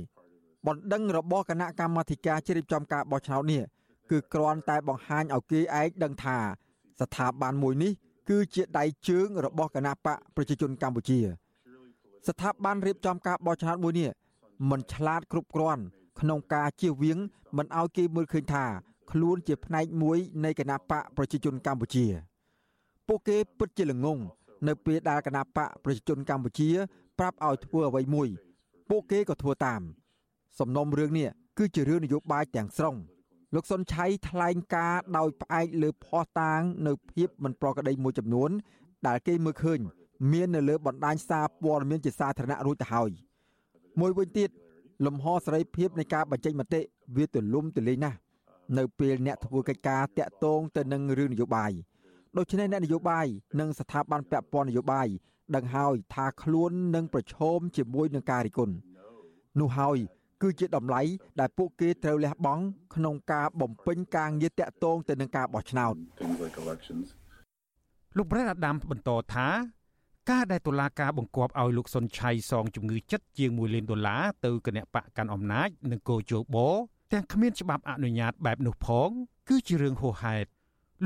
Speaker 13: បណ្ដឹងរបស់គណៈកម្មាធិការជ្រៀបចំការបោះឆ្នោតនេះគឺគ្រាន់តែបង្ហាញឲ្យគេឯងដឹងថា ស្ថាប័នមួយនេះគឺជាដៃជើងរបស់គណៈបកប្រជាជនកម្ពុជា ស្ថាប័នរៀបចំការបោះឆ្នោតមួយនេះមិនឆ្លាតគ្រប់គ្រាន់ ក្នុងការជៀសវាងមិនឲ្យគេមើលឃើញថា ខ្លួនជាផ្នែកមួយនៃគណៈបកប្រជាជនកម្ពុជា ពួកគេពិតជាល្ងងនៅពេលដែលគណៈបកប្រជាជនកម្ពុជា ប្រាប់ឲ្យធ្វើអ្វីមួយ ពួកគេក៏ធ្វើតាម សំណុំរឿងនេះគឺជារឿងនយោបាយទាំងស្រុងលោកសុនឆៃថ្លែងការដោយផ្អែកលើភ័ស្តុតាង នៅភាពមិនប្រក្រតីមួយចំនួន ដែលគេមើលឃើញ មាននៅលើបណ្ដាញសារព័ត៌មានជាសាធារណៈរួចទៅហើយមួយវិញទៀត លំហសេរីភាពនៃការបញ្ចេញមតិវាទលំទលាយណាស់នៅពេលអ្នកធ្វើកិច្ចការតាក់ទងទៅនឹងរឿងនយោបាយដូច្នេះអ្នកនយោបាយនិងស្ថាប័នពាក់ព័ន្ធនយោបាយដឹងហើយថាខ្លួននឹងប្រឈមជាមួយនឹងការរិះគន់នោះហើយគឺជាតម្លៃដែលពួកគេត្រូវលះបង់ក្នុងការបំពេញការងារតាក់ទងទៅនឹងការបោះឆ្នោត
Speaker 1: លោកប្រេតអាដាមបន្តថា ការដែលតុលាការបង្គាប់ឲ្យលោកសុនឆៃសងជំងឺចិត្តជាង1លានដុល្លារទៅគណៈបកកាន់អំណាចនិងកោជបទាំងគ្មានច្បាប់អនុញ្ញាតបែបនោះផង គឺជារឿងហួសហេតុ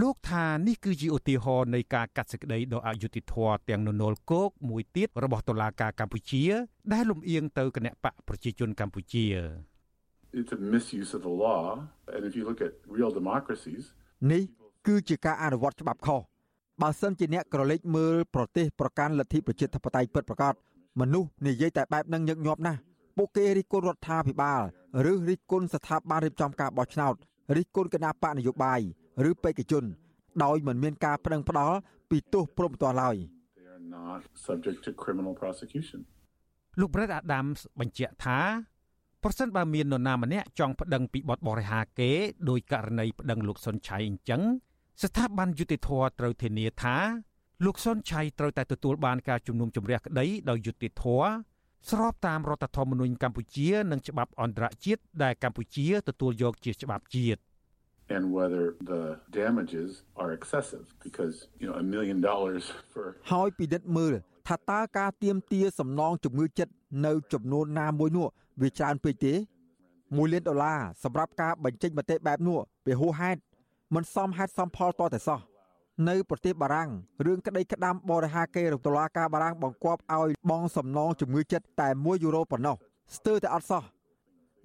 Speaker 1: លោកថានេះគឺជាឧទាហរណ៍នៃការកាត់សេចក្តីដ៏អយុត្តិធម៌ទាំងននលគោកមួយទៀតរបស់តុលាការកម្ពុជា ដែលលំអៀងទៅគណៈបកប្រជាជនកម្ពុជា
Speaker 12: It's a misuse of the law and if you look at real democracies
Speaker 13: នេះគឺជាការអនុវត្តច្បាប់ខុស បើសិនជាអ្នកក្រឡេកមើលប្រទេសប្រកាន់លទ្ធិប្រជាធិបតេយ្យពិតប្រាកដមនុស្សនិយាយតែបែបនឹងញឹកញាប់ណាស់ពួកគេរិះគន់រដ្ឋាភិបាលឬរិះគន់ស្ថាប័នរៀបចំការបោះឆ្នោតរិះគន់គណៈបកនយោបាយឬបេក្ខជន ដោយមិនមានការប្តឹងផ្តល់ពីទោសព្រំទាល់ឡើយ
Speaker 12: subject to criminal prosecution
Speaker 1: លោក Brett Adams បញ្ជាក់ថាប្រសិនបើមាននរណាម្នាក់ចង់ប្តឹងពីបទបរិហាគេដោយករណីប្តឹងលោកសុនឆៃអញ្ចឹង ស្ថាប័នយុតិធធត្រូវធានាថាលោកសុនឆៃត្រូវតែទទួលបានការជំនុំជម្រះក្តីដោយយុតិធធស្របតាមរដ្ឋធម្មនុញ្ញកម្ពុជានិងច្បាប់អន្តរជាតិដែលកម្ពុជាទទួលយកជាច្បាប់ជាតិ
Speaker 12: and whether the damages are excessive because you know a million dollars for
Speaker 13: ហើយពិនិត្យមើលថាតើការទៀមទាសំណងជំងឺចិត្តនៅចំនួនណាមួយនោះវាច្រើនពេកទេ1លានដុល្លារសម្រាប់ការបញ្ចេញមតិបែបនោះវាហួសហេតុ មិនសមហេតុសមផលតតែសោះនៅប្រទេសបារាំងរឿងក្តីក្តាមបរិហាកេរតុលាការបារាំងបង្គាប់ឲ្យបងសំណងជំងឺចិត្តតែ1យូរ៉ូប៉ុណ្ណោះស្ទើរតែអត់សោះ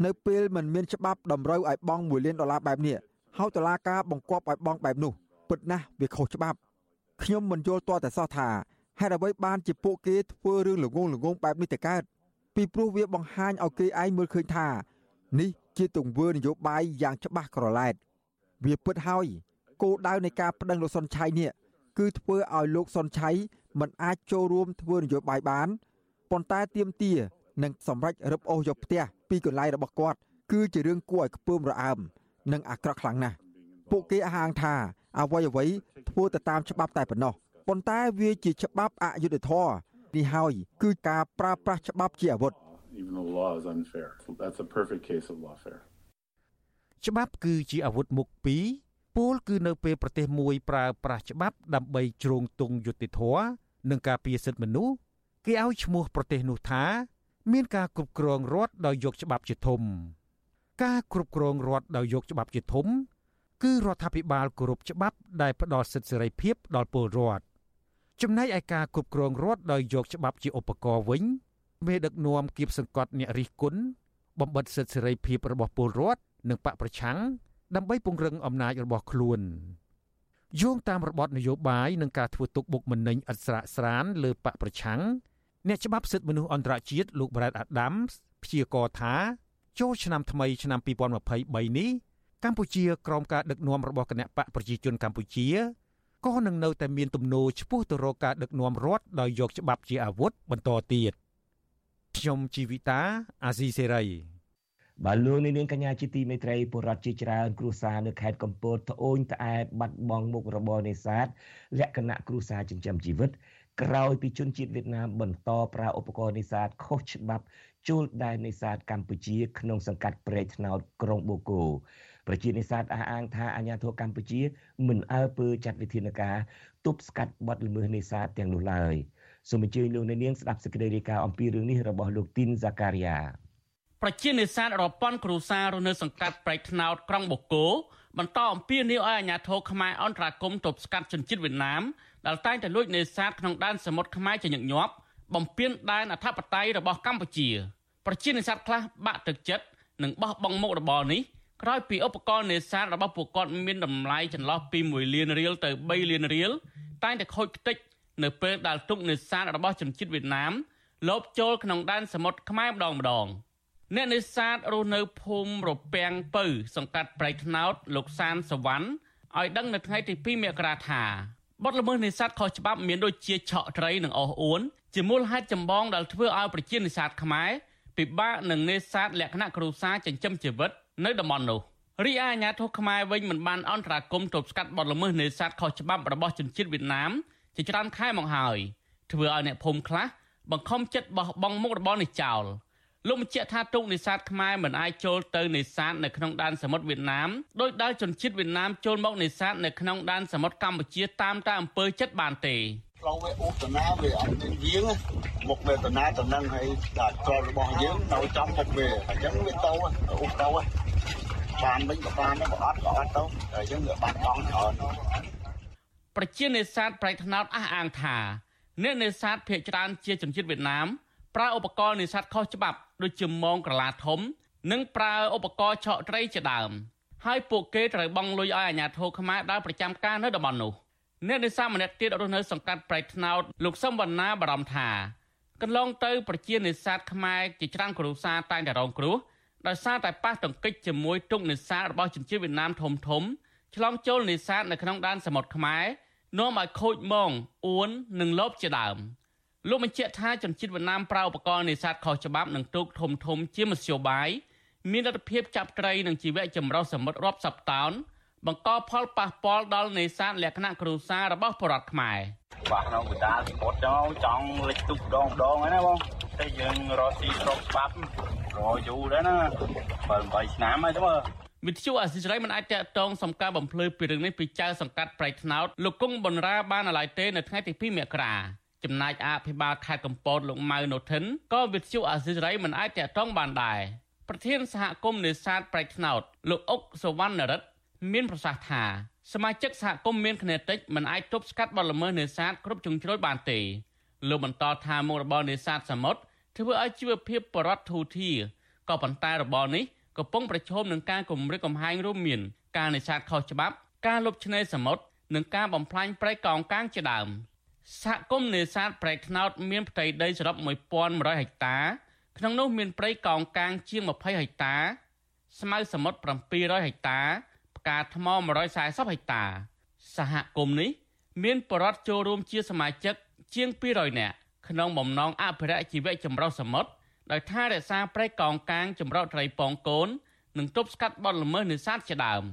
Speaker 13: នៅពេលមិនមានច្បាប់តម្រូវឲ្យបង់1លានដុល្លារបែបនេះហើយតុលាការបង្គាប់ឲ្យបង់បែបនោះពិតណាស់វាខុសច្បាប់ខ្ញុំមិនយល់ទាល់តែសោះថាហេតុអ្វីបានជាពួកគេធ្វើរឿងល្ងងល្ងងបែបនេះទៅកើតពីព្រោះវាបង្ហាញឲ្យគេឯងមើលឃើញថា នេះជាទង្វើនយោបាយយ៉ាងច្បាស់ក្រឡែត វាពិតហើយគោលដៅនៃការប្តឹងលោកសុនឆៃនេះគឺធ្វើឲ្យលោកសុនឆៃមិនអាចចូលរួមធ្វើនយោបាយបានប៉ុន្តែទៀមទានឹងសម្រេចរឹបអូសយកផ្ទះពីកន្លែងរបស់គាត់ គឺជារឿងគួរឲ្យខ្ពើមរអើមនិងអាក្រក់ខ្លាំងណាស់ពួកគេអះអាងថាអ្វីអ្វីធ្វើទៅតាមច្បាប់តែប៉ុណ្ណោះប៉ុន្តែវាជាច្បាប់អយុត្តិធម៌នេះហើយគឺការប្រើប្រាស់ច្បាប់ជាអាវុធ
Speaker 12: even though the law is unfair that's a perfect case of lawfare
Speaker 1: ច្បាប់គឺជាអាវុធមុខពីរពលគឺនៅពេលប្រទេសមួយប្រើប្រាស់ច្បាប់ដើម្បីជ្រោងទង់យុត្តិធម៌និងការពារសិទ្ធិមនុស្សគេឲ្យឈ្មោះប្រទេសនោះថា មានការគ្រប់គ្រងរដ្ឋដោយយកច្បាប់ជាធំ ការគ្រប់គ្រងរដ្ឋដោយយកច្បាប់ជាធំ គឺរដ្ឋាភិបាលគោរពច្បាប់ដែលផ្ដល់សិទ្ធិសេរីភាពដល់ពលរដ្ឋចំណែកឯការគ្រប់គ្រងរដ្ឋដោយយកច្បាប់ជាឧបករណ៍វិញមេដឹកនាំគៀបសង្កត់អ្នករិះគន់បំបិតសិទ្ធិសេរីភាពរបស់ពលរដ្ឋ និងបកប្រឆាំងដើម្បីពង្រឹងអំណាចរបស់ខ្លួនយោងតាមរបបនយោបាយនិងការធ្វើទុកបុកម្នេញឥតស្រាកស្រានលើបកប្រឆាំងអ្នកច្បាប់សិទ្ធិមនុស្សអន្តរជាតិលោក Brad Adams ព្យាករថាចូលឆ្នាំថ្មីឆ្នាំ2023នេះកម្ពុជាក្រោមការដឹកនាំរបស់គណៈបកប្រជាជនកម្ពុជាក៏នឹងនៅតែមានទំនោរឆ្ពោះទៅរកការដឹកនាំរដ្ឋដោយយកច្បាប់ជាអាវុធបន្តទៀតខ្ញុំជីវិតាអាស៊ីសេរី
Speaker 4: បាទលោកនាងកញ្ញាជាទីមេត្រីបុរដ្ឋជាច្រើនគ្រួសារនៅខេត្តកំពតត្អូញត្អែបាត់បង់មុខរបរនេសាទលក្ខណៈគ្រួសារចិញ្ចឹមជីវិតក្រោយពីជនជាតិវៀតណាមបន្តប្រើឧបករណ៍នេសាទខុសច្បាប់ចូលដែននេសាទកម្ពុជាក្នុងសង្កាត់ព្រែកថ្នោតក្រុងបូកូប្រជានេសាទអះអាងថាអាញាធរកម្ពុជា មិនអើពើចាត់វិធានការទប់ស្កាត់បទល្មើសនេសាទទាំងនោះឡើយសូមអញ្ជើញលោកនាងស្ដាប់សេចក្តីរាយការណ៍អំពីរឿងនេះរបស់លោកទីនហ្សាការីយ៉ា
Speaker 16: ប្រជានេសាទរប៉ុនគ្រូសាររស់នៅសង្កាត់ប្រៃថ្នោតក្រុងបូកូបន្តអំពាវនាវឲ្យអាជ្ញាធរខ្មែរអន្តរាគមទប់ស្កាត់ជនជាតិវៀតណាមដែលតែងតែលួចនេសាទក្នុងដែនសមុទ្រខ្មែរជាញឹកញាប់បំពេញដែនអធិបតេយ្យរបស់កម្ពុជាប្រជានេសាទខ្លះបាក់ទឹកចិត្តនិងបោះបង់មុខរបរនេះក្រោយពីឧបករណ៍នេសាទរបស់ពួកគាត់មានតម្លៃចន្លោះពី1លានរៀលទៅ3លានរៀលតែងតែខូចខ្ទេចនៅពេលដែលទុកនេសាទរបស់ជនជាតិវៀតណាមលបចូលក្នុងដែនសមុទ្រខ្មែរម្ដងម្ដង អ្នកនេសាទរស់នៅភូមិរពាំងពៅ សង្កាត់ប្រៃថ្នោត លោកសានសវណ្ណឲ្យដឹងនៅថ្ងៃទី2មករាថាបទល្មើសនេសាទខុសច្បាប់មានដូចជាឆក់ត្រី និងអស់អួនជាមូលហេតុចម្បងដែលធ្វើឲ្យប្រជានេសាទខ្មែរពិបាកនឹងនេសាទលក្ខណៈគ្រួសារចិញ្ចឹមជីវិតនៅតំបន់នោះរីឯអាញាធិបតេយ្យខ្មែរវិញមិនបានអន្តរាគមន៍ទប់ស្កាត់បទល្មើសនេសាទខុសច្បាប់របស់ជនជាតិវៀតណាមជាច្រើនខែមកហើយធ្វើឲ្យអ្នកភូមិខ្លះបង្ខំចិត្តបោះបង់មុខរបរនេះចោល លោកបញ្ជាក់ថាទូកនេសាទខ្មែរមិនអាចចូលទៅនេសាទនៅក្នុងដែនសមុទ្រវៀតណាមដោយដែលជនជាតិវៀតណាមចូលមកនេសាទនៅក្នុងដែនសមុទ្រកម្ពុជាតាមតែអំពើចិត្តបានទេ
Speaker 17: ផ្លូវវាឧបនាវាអត់មានយាងមុខវេទនាតំណឹងឲ្យដល់ត្រលរបស់យើងនៅចំមុខវាអញ្ចឹងវាតោឧបតោបានវិញក៏បានក៏អត់ក៏អត់ទៅតែយើងវាបាត់បង់ច្រើន
Speaker 16: ប្រជានេសាទប្រៃថ្នោតអះអាងថាអ្នកនេសាទភ ieck ច្រើនជាជនជាតិវៀតណាម ប្រើឧបករណ៍នេសាទខុសច្បាប់ដូចជាមងក្រឡាធំ និងប្រើឧបករណ៍ឆក់ត្រីជាដើមហើយពួកគេត្រូវបង់លុយឲ្យអាជ្ញាធរខ្មែរដើរប្រចាំការនៅតំបន់នោះអ្នកនេសាទម្នាក់ទៀតរស់នៅសង្កាត់ប្រៃថ្នោតលោកសឹមវណ្ណាបារម្ភថាកន្លងទៅប្រជានេសាទខ្មែរជាច្រើនគ្រួសារតែងតែរងគ្រោះដោយសារតែប៉ះទង្គិចជាមួយទុកនេសាទរបស់ជនជាតិវៀតណាមធំធំឆ្លងចូលនេសាទនៅក្នុងដែនសមុទ្រខ្មែរនាំឲ្យខូចមងអួននិងលបជាដើម លោកបញ្ជាក់ថាជនជាតិវៀតណាមប្រើឧបករណ៍នេសាទខុសច្បាប់និងទូកធំធំជាមធ្យោបាយមានលទ្ធភាពចាប់ត្រីនិងជីវៈចម្រុះសមុទ្ររាប់សប្តាហ៍បង្កផលប៉ះពាល់ដល់នេសាទលក្ខណៈគ្រួសាររបស់ប្រជារដ្ឋខ្មែរ
Speaker 17: បាទក្នុងវិដាសមុទ្រចឹងចង់លិចទុកម្ដងម្ដងហើយណាបងតែយើងរកស៊ីស្រុកច្បាប់រយយូរដែរណា7 8ឆ្នាំហើយទៅមើល
Speaker 16: វិទ្យុអសិរ័យមិនអាចតកតងសំការបំភ្លឺពីរឿងនេះពីចៅសង្កាត់ប្រៃថ្នោតលោកគង់បនរាបានឡើយទេនៅថ្ងៃទី2មករា ចំណែកអភិបាលខេត្តកំពតលោកម៉ៅណូថិនក៏វិទ្យុអសិរ័យមិនអាចតកតងបានដែរប្រធានសហគមន៍នេសាទប្រៃថ្នោតលោកអុកសវណ្ណរិទ្ធមានប្រសាសន៍ថាសមាជិកសហគមន៍មានគ្នាតិចមិនអាចទប់ស្កាត់បទល្មើសនេសាទគ្រប់ជ្រុងជ្រោយបានទេលោកបន្តថាមុខរបរនេសាទសមុទ្រធ្វើឲ្យជីវភាពបរដ្ឋធូរធារក៏ប៉ុន្តែរបរនេះកំពុងប្រឈមនឹងការគំរាមកំហែងរួមមាន ការនេសាទខុសច្បាប់ ការលុបឆ្នេរសមុទ្រនិងការបំផ្លាញព្រៃកោងកាងជាដើម សហគមន៍នេសាទព្រៃថ្នោតមានផ្ទៃដីសរុប1100ហិកតា ក្នុងនោះមានព្រៃកោងកាងជាង20ហិកតា ស្មៅសមុទ្រ700ហិកតា ផ្កាថ្ម140ហិកតា សហគមន៍នេះ មានបរិវត្តចូលរួមជាសមាជិកជាង200នាក់ក្នុងបំណងអភិរក្សជីវៈចម្រុះសមុទ្រដោយថារក្សាព្រៃកោងកាងចម្រោតត្រីពងកូននិងទប់ស្កាត់បទល្មើសនេសាទជាដើម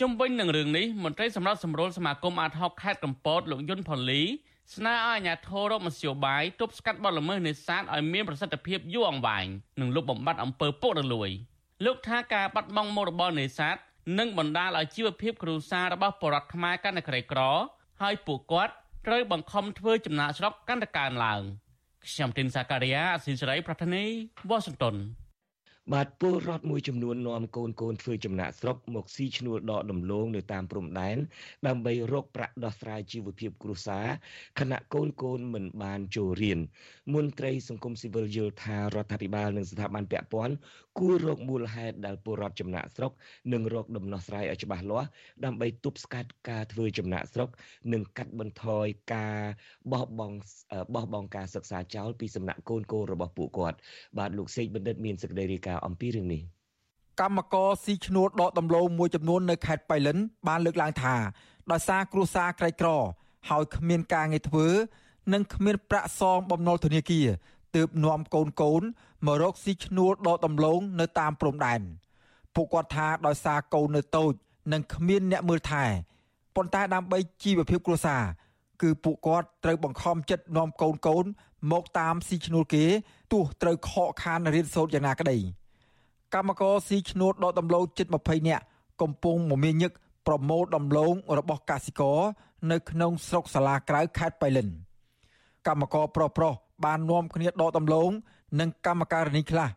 Speaker 16: ជុំវិញនឹងរឿងនេះមន្ត្រីសម្រាប់សម្រួលសមាគមអាត60ខេត្តកំពតលោកយុនផលី ស្នើឲ្យអាជ្ញាធររកមធ្យោបាយទប់ស្កាត់បទល្មើសនេសាទឲ្យមានប្រសិទ្ធភាពយូរអង្វែងនិងលុបបំបាត់អំពើពុករលួយលោកថាការបាត់បង់មុខរបរនេសាទនឹងបណ្ដាលឲ្យជីវភាពគ្រួសាររបស់ប្រជាពលរដ្ឋខ្មែរកាន់តែក្រីក្រ ហើយពួកគាត់ត្រូវបង្ខំធ្វើចំណាកស្រុកកាន់តែកើនឡើងខ្ញុំទីនសាការីយ៉ាអស៊ីសេរីប្រធានីវ៉ាស៊ីនតោន
Speaker 4: បាទពលរដ្ឋមួយចំនួននាំកូនកូនធ្វើចំណាក់ស្រុកមកស៊ីឈ្នួលដកដំឡូងនៅតាមព្រំដែនដើម្បីរកប្រាក់ដោះស្រាយជីវភាពគ្រួសារខណៈកូនកូនមិនបានចូលរៀនមន្ត្រីសង្គមស៊ីវិលយល់ថារដ្ឋាភិបាលនិងស្ថាប័នពាក់ព័ន្ធគួររកមូលហេតុដែលពលរដ្ឋចំណាក់ស្រុកនិងរកដំណោះស្រាយឲ្យច្បាស់លាស់ដើម្បីទប់ស្កាត់ការធ្វើចំណាក់ស្រុក និងកាត់បន្ថយការបោះបង់បោះបង់ការសិក្សាចោលពីសំណាក់កូនកូនរបស់ពួកគាត់បាទលោកសេកបណ្ឌិតមានសេចក្តីរាយការណ៍អំពីរឿងនេះ
Speaker 13: កម្មករស៊ីឈ្នួលដកដំឡូងមួយចំនួននៅខេត្តបៃលិនបានលើកឡើងថាដោយសារគ្រួសារក្រីក្រ ហើយគ្មានការងារធ្វើ និងគ្មានប្រាក់សងបំណុលធនាគារទើបនាំកូនកូនមករកស៊ីឈ្នួលដកដំឡូងនៅតាមព្រំដែនពួកគាត់ថាដោយសារកូននៅតូច និងគ្មានអ្នកមើលថែប៉ុន្តែដើម្បីជីវភាពគ្រួសារគឺពួកគាត់ត្រូវបង្ខំចិត្តនាំកូនកូនមកតាមស៊ីឈ្នួលគេទោះត្រូវខកខានរៀនសូត្រយ៉ាងណាក្តី កម្មករស៊ីឈ្នួលដកដំឡូងជិត20នាក់កំពុងមមាញឹកប្រមូលដំឡូងរបស់កសិករនៅក្នុងស្រុកសាលាក្រៅខេត្តបៃលិនកម្មករប្រុសប្រុសបាននាំគ្នាដកដំឡូងនិងកម្មការិនីខ្លះ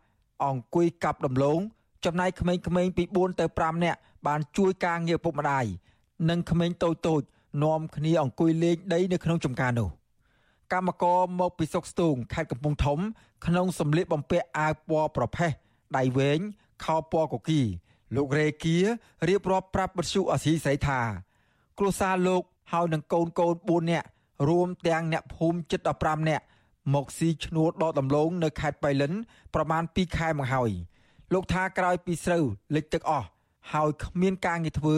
Speaker 13: អង្គុយកាប់ដំឡូងចំណែកក្មេងៗពី4ទៅ5នាក់បានជួយការងារពុកម្ដាយនិងក្មេងតូចតូចនាំគ្នាអង្គុយលេងដីនៅក្នុងចំការនោះកម្មករមកពីសុកស្ទូងខេត្តកំពង់ធំ ក្នុងសម្លៀកបំពាក់អាវពណ៌ប្រផេះ ដៃវែងខោពណ៌កគីលោករេគារៀបរាប់ប្រាប់បទសុអសីស្រីថាគ្រួសារលោកហើយនឹងកូនកូន4នាក់រួមទាំងអ្នកភូមិជិត15នាក់មកស៊ីឈ្នួលដកដំឡូងនៅខេត្តបៃលិនប្រមាណ2ខែមកហើយលោកថាក្រោយពីស្រូវលិចទឹកអស់ហើយគ្មានការងារធ្វើ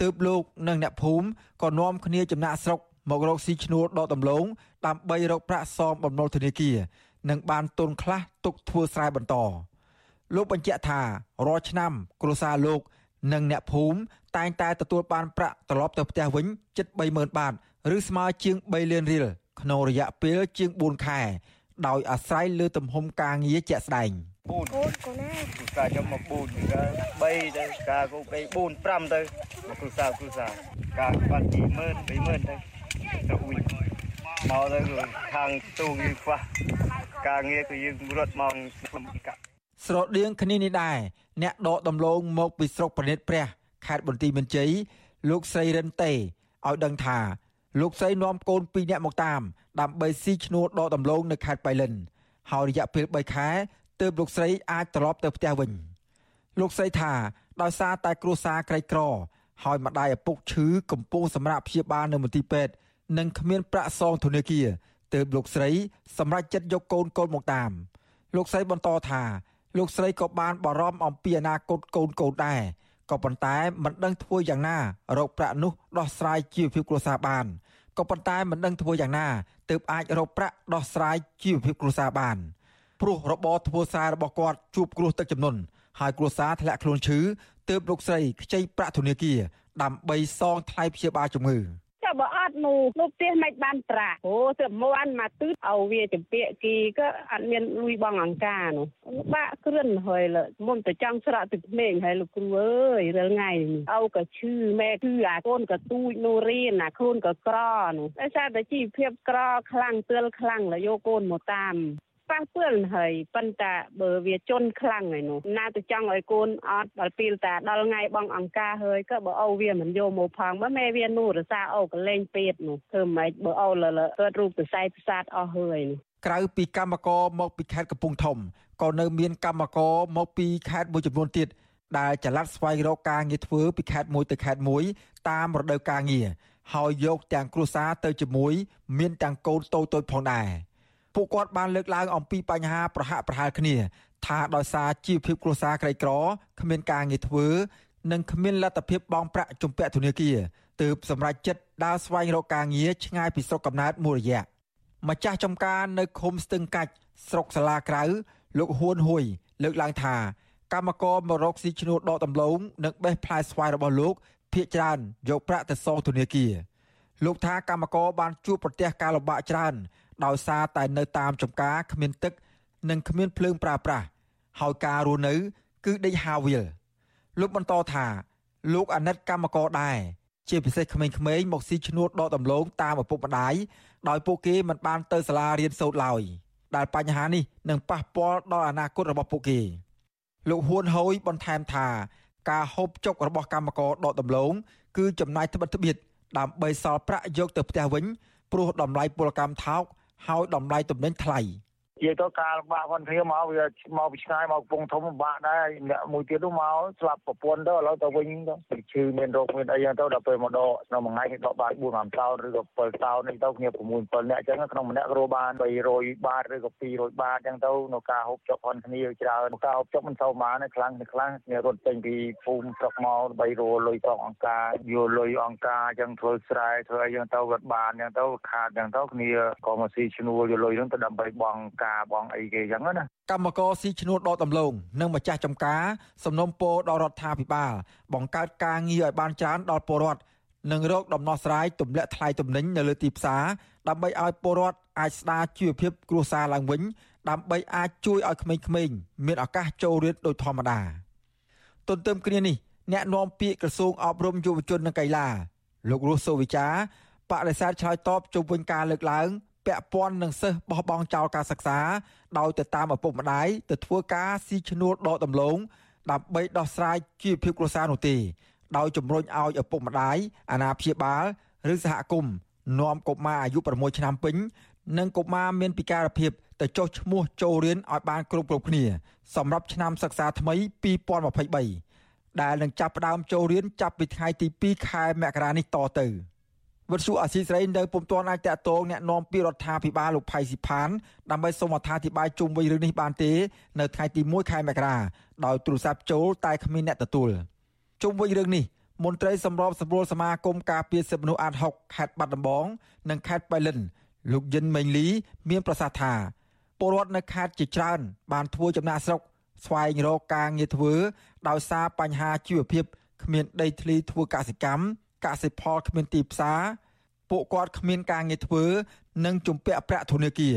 Speaker 13: ទើបលោកនិងអ្នកភូមិក៏នាំគ្នាចំណាក់ស្រុកមករកស៊ីឈ្នួលដកដំឡូងដើម្បីរកប្រាក់សងបំណុលធនាគារនិងបានទុនខ្លះទុកធ្វើស្រែបន្ត លោកបញ្ជាក់ថារាល់ឆ្នាំគ្រួសារលោក និងអ្នកភូមិតែងតែទទួលបានប្រាក់ត្រឡប់ទៅផ្ទះវិញជិត30000បាតឬស្មើជាង3លានរៀលក្នុងរយៈពេលជាង4ខែដោយអាស្រ័យលើទំហំការងារជាក់ស្ដែង
Speaker 18: 4កូនកូនណាគ្រូសាខ្ញុំមក4ទៅ3ទៅការគូគេ4 5ទៅមកគ្រូសាគ្រូសាការបាត់20000 20000ទៅទៅវិញមកទៅខាងទូយើងខ្វះការងារគឺយើងរត់មកខ្ញុំកា
Speaker 13: ស្រដៀងគ្នានេះដែរអ្នកដកដំឡូងមកពីស្រុកប្រណិតព្រះខេត្តបន្ទាយមានជ័យលោកស្រីរិនតេឲ្យដឹងថា លោកស្រីនាំកូន2នាក់មកតាមដើម្បីស៊ីឈ្នួលដកដំឡូងនៅខេត្តបៃលិនហើយរយៈពេល3ខែទើបលោកស្រីអាចត្រឡប់ទៅផ្ទះវិញលោកស្រីថាដោយសារតែគ្រួសារក្រីក្រ ហើយម្ដាយឪពុកឈឺកំពុងសម្រាប់ព្យាបាលនៅមន្ទីរពេទ្យនិងគ្មានប្រាក់សងធនាគារទើបលោកស្រីសម្រេចចិត្តយកកូនកូនមកតាម លោកស្រីបន្តថា លោកស្រីក៏បានបារម្ភអំពីអនាគតកូនកូនដែរក៏ប៉ុន្តែមិនដឹងធ្វើយ៉ាងណារកប្រាក់នោះដោះស្រាយជីវភាពគ្រួសារបានក៏ប៉ុន្តែមិនដឹងធ្វើយ៉ាងណាទើបអាចរកប្រាក់ដោះស្រាយជីវភាពគ្រួសារបានព្រោះរបរធ្វើសាររបស់គាត់ជួបគ្រោះទឹកជំនន់ហើយគ្រួសារធ្លាក់ខ្លួនឈឺទើបលោកស្រីខ្ចីប្រាក់ធនាគារដើម្បីសងថ្លៃព្យាបាលជំងឺ
Speaker 19: ចាំ បើអត់នោះលោកផ្ទះមិនបានប្រាក់អូទៅមួនមកទឺតឲ្យវាចម្ពាក់គីក៏អត់មានលុយបងអង្ការនោះបាក់គ្រឿនហើយលមុនទៅចង់ស្រក់ទឹកភ្នែកហើយលោកគ្រូអើយរាល់ថ្ងៃអោក៏ឈឺម៉ែគឺអាកូនក៏ទូចនោះរៀនអាខ្លួនក៏ក្រនោះតែសារតែជីវភាពក្រខ្លាំងទើលខ្លាំងលយកកូនមកតាម ប៉ះពាល់ហើយប៉ុន្តែបើវាជន់ខ្លាំងហើយនោះណាទៅចង់ឲ្យកូនអត់ដល់ពេលតាដល់ថ្ងៃបងអង្ការហើយក៏បើអូវាមិនយកមកផងបើម៉ែវានោះរសាអូកលេងពេតនោះធ្វើម៉េចបើអូលលកើតរូបប្រស័យប្រសាទអស់ហើយនោះ
Speaker 13: ក្រៅពីកម្មករមកពីខេត្តកំពង់ធំក៏នៅមានកម្មករមកពីខេត្តមួយចំនួនទៀតដែលចល័តស្វែងរកការងារធ្វើពីខេត្តមួយទៅខេត្តមួយតាមរដូវការងារហើយយកទាំងគ្រួសារទៅជាមួយ មានទាំងកូនតូចៗផងដែរ ពួកគាត់បានលើកឡើងអំពីបញ្ហាប្រហាក់ប្រហែលគ្នា ថាដោយសារជីវភាពគ្រួសារក្រីក្រគ្មានការងារធ្វើ និងគ្មានលទ្ធភាពបង់ប្រាក់ជំពាក់ធនាគារទើបសម្រេចចិត្តដើរស្វែងរកការងារឆ្ងាយពីស្រុកកំណើតមួយរយៈម្ចាស់ចំការនៅឃុំស្ទឹងកាច់ស្រុកសាឡាក្រៅ លោកហ៊ួនហ៊ុយលើកឡើងថាកម្មករមករកស៊ីឈ្នួលដកដំឡូងនិងបេះផ្លែស្វាយរបស់លោកភ ieck ច្រើនយកប្រាក់ទៅសងធនាគារលោកថាកម្មករបានជួបប្រទះការលំបាកច្រើន ដោយសារតែនៅតាមចំការគ្មានទឹក និងគ្មានភ្លើងប្រើប្រាស់ហើយការរស់នៅ គឺដេកហាវិលលោកបន្តថាលោកអាណិតកម្មករដែរជាពិសេសក្មេងៗមកស៊ីឈ្នួលដកដំឡូងតាមឪពុកម្ដាយដោយពួកគេមិនបានទៅសាលារៀនសូត្រឡើយដែលបញ្ហានេះនឹងប៉ះពាល់ដល់អនាគតរបស់ពួកគេលោកហ៊ួនហូយបន្ថែមថា ការហូបចុករបស់កម្មករដកដំឡូងគឺចំណាយត្បិតត្បៀតដើម្បីសល់ប្រាក់យកទៅផ្ទះវិញព្រោះតម្លៃពលកម្មថោក ហើយតម្លៃទំនិញថ្លៃ
Speaker 18: និយាយទៅការលំបាកផងគ្នាមកវាមកពីឆ្ងាយមកកំពង់ធំលំបាកដែរអ្នកមួយទៀតនោះមកស្លាប់ប្រពន្ធទៅឥឡូវទៅវិញទៅឈឺមានរោគមានអីចឹងទៅដល់ពេលមកដកក្នុងមួយថ្ងៃគេដកបាន4 5តោនឬក៏7តោននេះទៅគ្នា6 7នាក់ចឹងក្នុងម្នាក់រោបាន300បាតឬក៏200បាតចឹងទៅនៅការហូបចុកផងគ្នាច្រើនការហូបចុកមិនសូវបានទេខ្លាំងខ្លាំងគ្នារត់ចេញពីភូមិស្រុកមកដើម្បីរលុយផងអង្ការយកលុយអង្ការចឹងធ្វើស្រែធ្វើអីចឹងទៅគាត់បានចឹងទៅខាតចឹងទៅគ្នាក៏មកស៊ីឈ្នួលយកលុយហ្នឹងទៅដើម្បីបងការបងអីគេចឹងណា
Speaker 13: កម្មករស៊ីឈ្នួលដកដំឡូងនិងម្ចាស់ចំការសំណុំពរដល់រដ្ឋាភិបាល បង្កើតការងារឲ្យបានច្រើនដល់ពលរដ្ឋនិងរកដំណោះស្រាយទម្លាក់ថ្លៃទំនិញនៅលើទីផ្សារដើម្បីឲ្យពលរដ្ឋអាចស្ដារជីវភាពគ្រួសារឡើងវិញ ដើម្បីអាចជួយឲ្យក្មេងៗមានឱកាសចូលរៀនដូចធម្មតាទន្ទឹមគ្នានេះអ្នកនាំពាក្យក្រសួងអប់រំយុវជននិងកីឡាលោករស់សូវិចាបដិសេធឆ្លើយតបជុំវិញការលើកឡើង ពាក់ព័ន្ធនឹងសិស្សបោះបង់ចោលការសិក្សាដោយទៅតាមឪពុកម្ដាយទៅធ្វើការស៊ីឈ្នួលដកដំឡូងដើម្បីដោះស្រាយជីវភាពគ្រួសារនោះទេដោយជំរុញឲ្យឪពុកម្ដាយអាណាព្យាបាលឬសហគមន៍នាំកុមារអាយុ6ឆ្នាំពេញនិងកុមារមានពិការភាពទៅចុះឈ្មោះចូលរៀនឲ្យបានគ្រប់គ្រប់គ្នា សម្រាប់ឆ្នាំសិក្សាថ្មី2023ដែលនឹងចាប់ផ្ដើមចូលរៀនចាប់ពីថ្ងៃទី2ខែមករានេះតទៅ។ វិទ្យុអាស៊ីសេរីនៅពុំទាន់អាចតាក់ទងแนะនាំពីរដ្ឋាភិបាលលោកផៃស៊ីផានដើម្បីសូមអត្ថាធិប្បាយជុំវិញរឿងនេះបានទេនៅថ្ងៃទី1ខែមករាដោយទូរស័ព្ទចូលតែគ្មានអ្នកទទួលជុំវិញរឿងនេះមន្ត្រីសម្របសម្រួលសមាគមការពារសិទ្ធិមនុស្សអាត6ខេត្តបាត់ដំបងនិងខេត្តបៃលិនលោកយិនមេងលីមានប្រសាសន៍ថាពលរដ្ឋនៅខេត្តជាច្រើនបានធ្វើចំណាក់ស្រុកស្វែងរកការងារធ្វើដោយសារបញ្ហាជីវភាពគ្មានដីធ្លីធ្វើកសិកម្មកសិផលគ្មានទីផ្សារ ពួកគាត់គ្មានការងារធ្វើ និងជំពាក់ប្រាក់ធនាគារ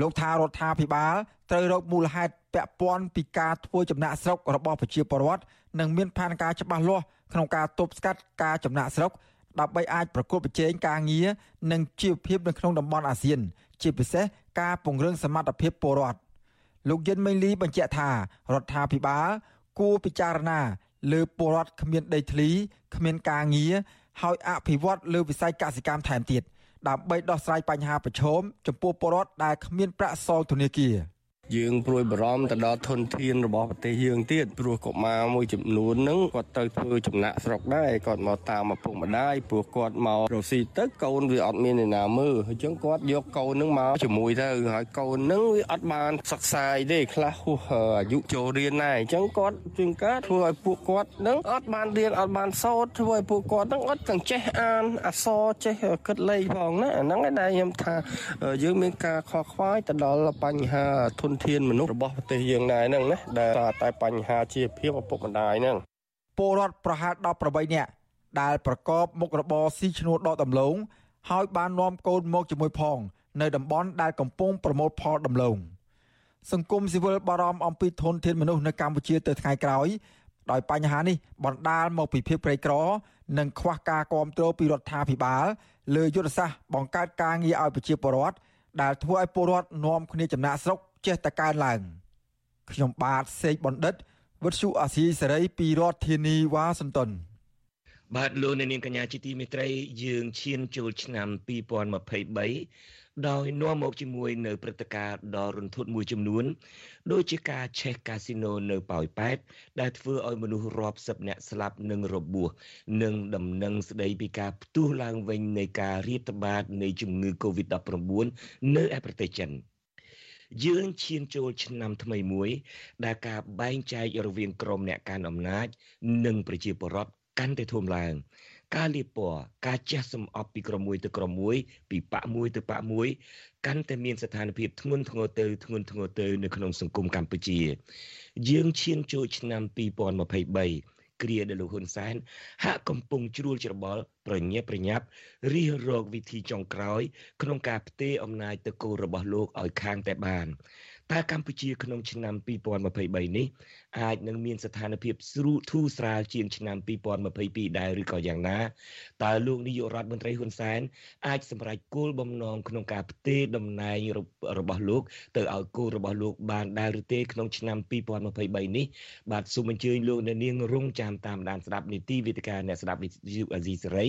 Speaker 13: លោកថារដ្ឋាភិបាលត្រូវរកមូលហេតុពាក់ព័ន្ធពីការធ្វើចំណាក់ស្រុករបស់ប្រជាពលរដ្ឋនិងមានផែនការច្បាស់លាស់ក្នុងការទប់ស្កាត់ការចំណាក់ស្រុកដើម្បីអាចប្រកួតប្រជែងការងារនិងជីវភាពនៅក្នុងតំបន់អាស៊ាន ជាពិសេសការពង្រឹងសមត្ថភាពពលរដ្ឋលោកយិនមេងលីបញ្ជាក់ថារដ្ឋាភិបាលគួរពិចារណាលើពលរដ្ឋគ្មានដីធ្លីគ្មានការងារ ហើយអភិវឌ្ឍលើវិស័យកសិកម្មថែមទៀតដើម្បីដោះស្រាយបញ្ហាប្រឈមចំពោះពលរដ្ឋដែលគ្មានប្រាក់សងធនាគារ។
Speaker 20: យើងព្រួយបារម្ភទៅដល់ធនធានរបស់ប្រទេសយើងទៀតព្រោះកុមារមួយចំនួនហ្នឹងគាត់ទៅធ្វើចំណាក់ស្រុកដែរគាត់មកតាមឪពុកម្ដាយព្រោះគាត់មករកស៊ីទៅកូនវាអត់មានអ្នកណាមើលអញ្ចឹងគាត់យកកូនហ្នឹងមកជាមួយទៅហើយកូនហ្នឹងវាអត់បានសិក្សាទេខ្លះហួសអាយុចូលរៀនដែរអញ្ចឹងគាត់ជាងការធ្វើឲ្យពួកគាត់ហ្នឹងអត់បានរៀនអត់បានសូត្រធ្វើឲ្យពួកគាត់ហ្នឹងអត់ទាំងចេះអានអក្សរចេះគិតលេខផងណាអាហ្នឹងឯងដែលខ្ញុំថាយើងមានការខកខ្វាយទៅដល់បញ្ហាធនធានមនុស្សរបស់ប្រទេសយើងដែរហ្នឹងណាដែលតែបញ្ហាជីវភាពឪពុកម្ដាយហ្នឹង
Speaker 13: ពលរដ្ឋប្រហែល18នាក់ដែលប្រកបមុខរបរស៊ីឈ្នួលដកដំឡូងហើយបាននាំកូនមកជាមួយផង នៅតំបន់ដែលកំពុងប្រមូលផលដំឡូងសង្គមស៊ីវិលបារម្ភអំពីធនធានមនុស្សនៅកម្ពុជាទៅថ្ងៃក្រោយដោយបញ្ហានេះបណ្ដាលមកពីភាពក្រីក្រ និងខ្វះការគ្រប់គ្រងពីរដ្ឋាភិបាលលើយុទ្ធសាស្ត្របង្កើតការងារឲ្យប្រជាពលរដ្ឋដែលធ្វើឲ្យពលរដ្ឋនាំគ្នាចំណាក់ស្រុក ចេះតែកើនឡើងខ្ញុំបាទសេកបណ្ឌិតវុទ្ធុអាស៊ីសេរីពីរដ្ឋធានីវ៉ាស៊ីនតោន
Speaker 4: បាទលោកអ្នកនាងកញ្ញាជាទីមេត្រីយើងឈានចូលឆ្នាំ2023ដោយនាំមកជាមួយនៅព្រឹត្តិការណ៍ដ៏រន្ធត់មួយចំនួនដូចជាការឆេះកាស៊ីណូនៅប៉ោយប៉ែតដែលធ្វើឲ្យមនុស្សរាប់សិបនាក់ស្លាប់និងរបួសនិងដំណឹងស្ដីពីការផ្ទុះឡើងវិញនៃការរាតត្បាតនៃជំងឺ Covid-19 នៅឯប្រទេសចិន។ យើងឈានចូលឆ្នាំថ្មីមួយ ដែលការបែងចែករវាងក្រុមអ្នកកាន់អំណាច និងប្រជាពលរដ្ឋកាន់តែធំឡើង ការលៀបពណ៌ការជះសំអប់ពីក្រុមមួយទៅក្រុមមួយពីបកមួយទៅបកមួយកាន់តែមានស្ថានភាពធ្ងន់ធ្ងរទៅធ្ងន់ធ្ងរទៅនៅក្នុងសង្គមកម្ពុជា យើងឈានចូលឆ្នាំ2023 គ្រាដែលលោកហ៊ុនសែនហាក់កំពុងជ្រួលច្របល់ប្រញាប់ប្រញាប់រិះរកវិធីចុងក្រោយ ក្នុងការផ្ទេរអំណាចទៅគោលរបស់លោកឲ្យខាងតែបានតើកម្ពុជាក្នុងឆ្នាំ2023នេះ អាចនឹងមានស្ថានភាពស្រួលធូរស្រាលជាងឆ្នាំ2022ដែរឬក៏យ៉ាងណាតើលោកនាយករដ្ឋមន្ត្រីហ៊ុនសែនអាចសម្រេចគោលបំណងក្នុងការផ្ទេរតំណែងរបស់លោក ទៅឲ្យគោលរបស់លោកបានដែរឬទេក្នុងឆ្នាំ2023នេះបាទសូមអញ្ជើញលោកអ្នកនាងរងចាំតាមដានស្ដាប់នីតិវិទ្យាអ្នកស្ដាប់វិទ្យុអាស៊ីសេរី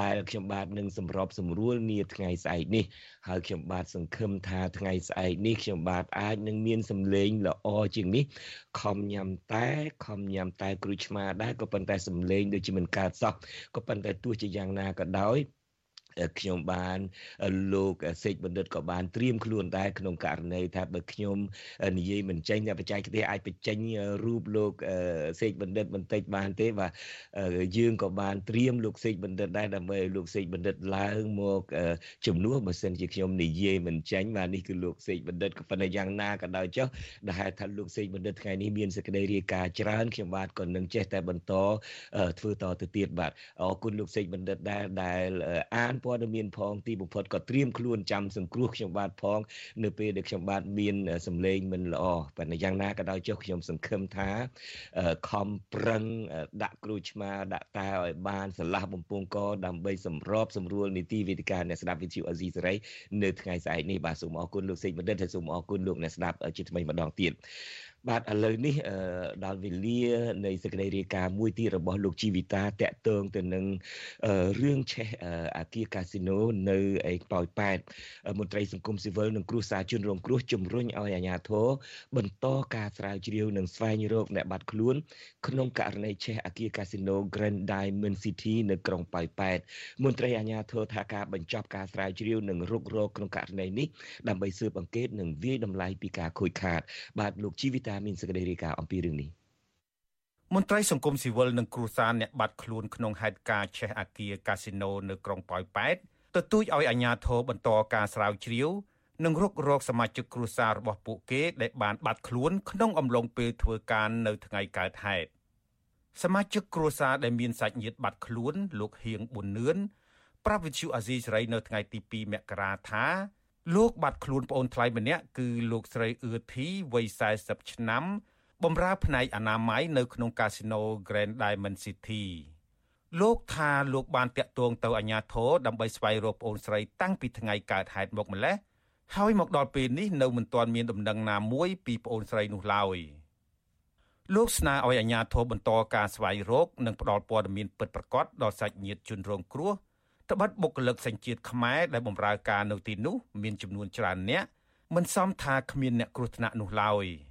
Speaker 4: ដែលខ្ញុំបាទនឹងសម្របសម្រួលនាថ្ងៃស្អែកនេះហើយខ្ញុំបាទសង្ឃឹមថាថ្ងៃស្អែកនេះខ្ញុំបាទអាចនឹងមានសម្លេងល្អជាងនេះខំញ៉ាំតែខំញ៉ាំតែគ្រូឆ្មាដែរក៏ប៉ុន្តែសម្លេងដូចជាមិនកើតសោះក៏ប៉ុន្តែទោះជាយ៉ាងណាក៏ដោយ ខ្ញុំបានលោកសេកបណ្ឌិតក៏បានត្រៀមខ្លួនដែរក្នុងករណីថាបើខ្ញុំនិយាយមិនចេញតែបច្ចេកទេសអាចបញ្ចេញរូបលោកសេកបណ្ឌិតបន្តិចបានទេបាទយើងក៏បានត្រៀមលោកសេកបណ្ឌិតដែរដើម្បីឲ្យលោកសេកបណ្ឌិតឡើងមកជំនួសបើសិនជាខ្ញុំនិយាយមិនចេញបាទនេះគឺលោកសេកបណ្ឌិតក៏ប៉ុន្តែយ៉ាងណាក៏ដោយចុះដែលហេតុថាលោកសេកបណ្ឌិតថ្ងៃនេះមានសេចក្តីរាយការណ៍ច្រើនខ្ញុំបាទក៏នឹងចេះតែបន្តធ្វើតទៅទៀតបាទអរគុណលោកសេកបណ្ឌិតដែរដែលអានព័ត៌មានផងទីបំផុតក៏ត្រៀមខ្លួនចាំសង្គ្រោះខ្ញុំបាទផង នៅពេលដែលខ្ញុំបាទមានសម្លេងមិនល្អប៉ុន្តែយ៉ាងណាក៏ដោយចុះខ្ញុំសង្ឃឹមថាខំប្រឹងដាក់គ្រូឆ្មាដាក់តែឲ្យបានស្រឡះបំពង់កដើម្បីសម្របសម្រួលនីតិវិទ្យាអ្នកស្ដាប់វិទ្យុអេស៊ីសេរីនៅថ្ងៃស្អែកនេះបាទសូមអរគុណលោកសេកបណ្ឌិតហើយសូមអរគុណលោកអ្នកស្ដាប់ជាថ្មីម្ដងទៀត បាទឥឡូវនេះដល់វេលានៃសេចក្តីរាយការណ៍មួយទៀតរបស់លោកជីវិតាតកតងទៅនឹងរឿងឆេះអាគារកាស៊ីណូនៅឯប៉ោយប៉ែតមន្ត្រីសង្គមស៊ីវិលនិងគ្រួសារជនរងគ្រោះជំរុញឲ្យអាជ្ញាធរបន្តការស្រាវជ្រាវនិងស្វែងរកអ្នកបាត់ខ្លួនក្នុងករណីឆេះអាគារកាស៊ីណូ Grand Diamond City នៅក្រុងប៉ោយប៉ែតមន្ត្រីអាជ្ញាធរថាការបញ្ចប់ការស្រាវជ្រាវនិងរុករកក្នុងករណីនេះដើម្បីស៊ើបអង្កេតនិងវាយតម្លៃពីការខូចខាតបាទលោកជីវិតាមានសេចក្តីរាយការណ៍អំពីរឿងនេះ
Speaker 1: មន្ត្រីសង្គមស៊ីវិលនិងគ្រួសារអ្នកបាត់ខ្លួនក្នុងហេតុការណ៍ឆេះអាគារកាស៊ីណូនៅក្រុងប៉ោយប៉ែតទទូចឲ្យអាជ្ញាធរបន្តការស្រាវជ្រាវនិងរុករកសមាជិកគ្រួសាររបស់ពួកគេដែលបានបាត់ខ្លួនក្នុងអំឡុងពេលធ្វើការនៅថ្ងៃកើតហេតុសមាជិកគ្រួសារដែលមានសាច់ញាតិបាត់ខ្លួនលោកហៀងប៊ុននឿនប្រាប់វិទ្យុអាស៊ីសេរីនៅថ្ងៃទី2មករាថា លោកបាត់ខ្លួនប្អូនថ្លៃម្នាក់គឺលោកស្រីអឿធីវ័យ40ឆ្នាំបម្រើផ្នែកអនាម័យនៅក្នុងកាស៊ីណូ Grand Diamond City លោកថាលោកបានតាក់ទងទៅអាជ្ញាធរដើម្បីស្វែងរកប្អូនស្រីតាំងពីថ្ងៃកើតហេតុមកម្លេះហើយមកដល់ពេលនេះនៅមិនទាន់មានដំណឹងណាមួយពីប្អូនស្រីនោះឡើយលោកស្នើឲ្យអាជ្ញាធរបន្តការស្វែងរកនិងផ្តល់ព័ត៌មានពិតប្រាកដដល់សាច់ញាតិជនរងគ្រោះ ត្បិតបុគ្គលិកសញ្ជាតិខ្មែរដែលបម្រើការនៅទីនោះមានចំនួនច្រើនអ្នកមិនសមថាគ្មានអ្នកគ្រោះថ្នាក់នោះឡើយ។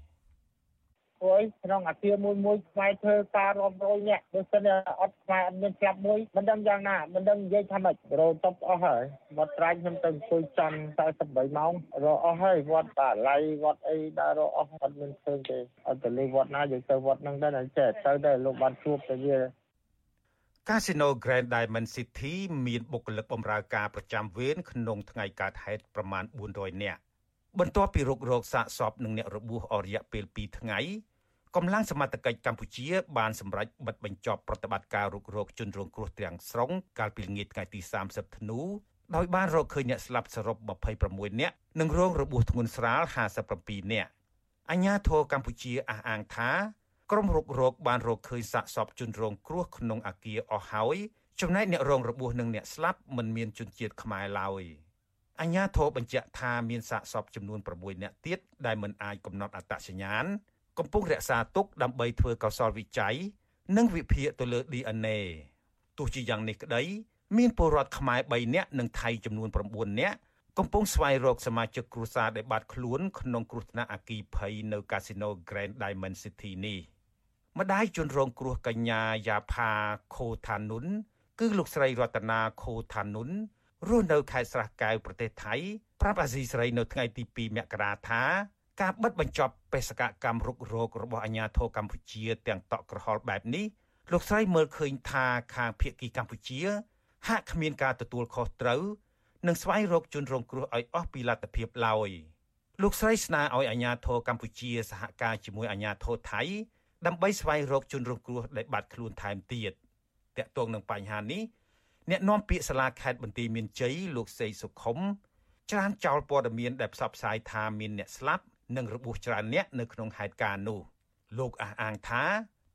Speaker 18: ព្រោះក្នុងអាគារមួយមួយខ្មែរធ្វើការរាប់រយនាក់បើសិនអត់ខ្មែរអត់មានស្លាប់មួយមិនដឹងយ៉ាងណាមិនដឹងនិយាយថាម៉េចរោតប់អស់ហើយវត្តត្រាច់ខ្ញុំទៅអង្គុយចាំ48ម៉ោងរកអស់ហើយវត្តបាឡៃវត្តអីដើររកអស់អត់មានឃើញទេអត់ទៅលេវត្តណាយើងទៅវត្តហ្នឹងដែរចេះទៅដែរលោកបានជួបទៅវា
Speaker 1: កាស៊ីណូ Grand Diamond City មានបុគ្គលិកបម្រើការប្រចាំវេនក្នុងថ្ងៃកើតហេតុប្រមាណ400នាក់បន្ទាប់ពីរុករកសាកសពនឹងអ្នករបួសអស់រយៈពេល2ថ្ងៃកម្លាំងសមត្ថកិច្ចកម្ពុជា បានសម្រេចបិទបញ្ចប់ប្រតិបត្តិការរុករកជនរងគ្រោះទាំងស្រុងកាលពីល្ងាចថ្ងៃទី30ធ្នូដោយបានរកឃើញអ្នកស្លាប់សរុប26នាក់និងរងរបួសធ្ងន់ស្រាល57នាក់អញ្ញាធរកម្ពុជាអះអាងថា ក្រុមរុករកបានរកឃើញសាកសពជនរងគ្រោះក្នុងអាគារអស់ហើយចំណែកអ្នករងរបួសនិងអ្នកស្លាប់មិនមានជនជាតិខ្មែរឡើយអញ្ញាធរបញ្ជាក់ថាមានសាកសពចំនួន6នាក់ទៀតដែលមិនអាចកំណត់អត្តសញ្ញាណកំពុងរក្សាទុកដើម្បីធ្វើកោសលវិច័យនិងវិភាគទៅលើ DNA ទោះជាយ៉ាងនេះក្តី មានពលរដ្ឋខ្មែរ3នាក់និងថៃចំនួន9នាក់កំពុងស្វែងរកសមាជិកគ្រួសារដែលបាត់ខ្លួនក្នុងគ្រោះថ្នាក់អគ្គីភ័យនៅកាស៊ីណូ Grand Diamond City នេះ ម្ដាយជនរងគ្រោះកញ្ញាយ៉ាផាខូថានុនគឺលោកស្រីរតនាខូថានុនរស់នៅខេត្តស្រះកែវប្រទេសថៃប្រាប់អាស៊ីសេរីនៅថ្ងៃទី2មករាថាការបិទបញ្ចប់បេសកកម្មរុករករបស់អាជ្ញាធរកម្ពុជាទាំងតក់ក្រហល់បែបនេះលោកស្រីមើលឃើញថាខាងភៀកគីកម្ពុជា ហាក់គ្មានការទទួលខុសត្រូវនិងស្វែងរកជនរងគ្រោះឲ្យអស់ពីលទ្ធភាពឡើយលោកស្រីស្នើឲ្យអាជ្ញាធរកម្ពុជាសហការជាមួយអាជ្ញាធរថៃ ដើម្បីស្វែងរកជនរងគ្រោះដែលបាត់ខ្លួនថែមទៀតតាក់ទងនឹងបញ្ហានេះអ្នកនាំពាក្យសាលាខេត្តបន្ទាយមានជ័យលោកសេយសុខុមច្រានចោលព័ត៌មានដែលផ្សព្វផ្សាយថាមានអ្នកស្លាប់និងរបួសច្រើនអ្នកនៅក្នុងហេតុការណ៍នោះលោកអះអាងថា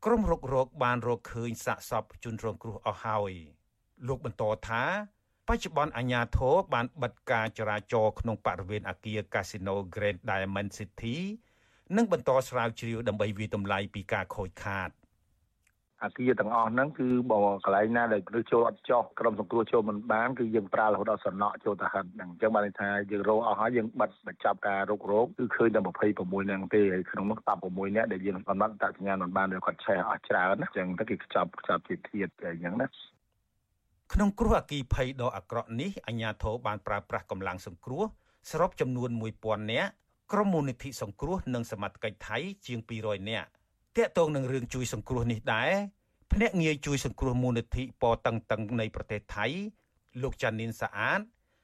Speaker 1: ក្រុមរុករកបានរកឃើញសាកសពជនរងគ្រោះអស់ហើយលោកបន្តថា បច្ចុប្បន្នអាជ្ញាធរបានបិទការចរាចរណ៍ក្នុងបរិវេណអគារ Casino Grand Diamond City និងបន្តស្រាវជ្រាវដើម្បីវិតម្លៃពីការខូចខាត
Speaker 18: អាគារទាំងអស់ហ្នឹងគឺបើកន្លែងណាដែលមនុស្សចូលអត់ចោះក្រុមសង្គ្រោះចូលមិនបានគឺយើងប្រើរហូតដល់សំណក់ចូលទៅហិនហ្នឹងអញ្ចឹងបានន័យថាយើងរកអស់ហើយយើងបិទបញ្ចប់ការរុករោគគឺឃើញតែ26ហ្នឹងទេហើយក្នុងនោះ16នាក់ដែលយើងកំណត់តសញ្ញាមិនបានគាត់ឆេះអស់ច្រើនណាអញ្ចឹងទៅគេខ្ចប់ខ្ចប់ជាធាតអញ្ចឹងណា
Speaker 1: ក្នុងគ្រោះអគីភ័យដ៏អាក្រក់នេះអាជ្ញាធរបានប្រើប្រាស់កម្លាំងសង្គ្រោះសរុបចំនួន1000នាក់ ក្រុមមូលនិធិសង្គ្រោះនិងសមត្ថកិច្ចថៃជាង200នាក់តាក់ទងនឹងរឿងជួយសង្គ្រោះនេះដែរភ្នាក់ងារជួយសង្គ្រោះមូលនិធិពតឹងតឹងនៃប្រទេសថៃ លោកចានីនសាអាត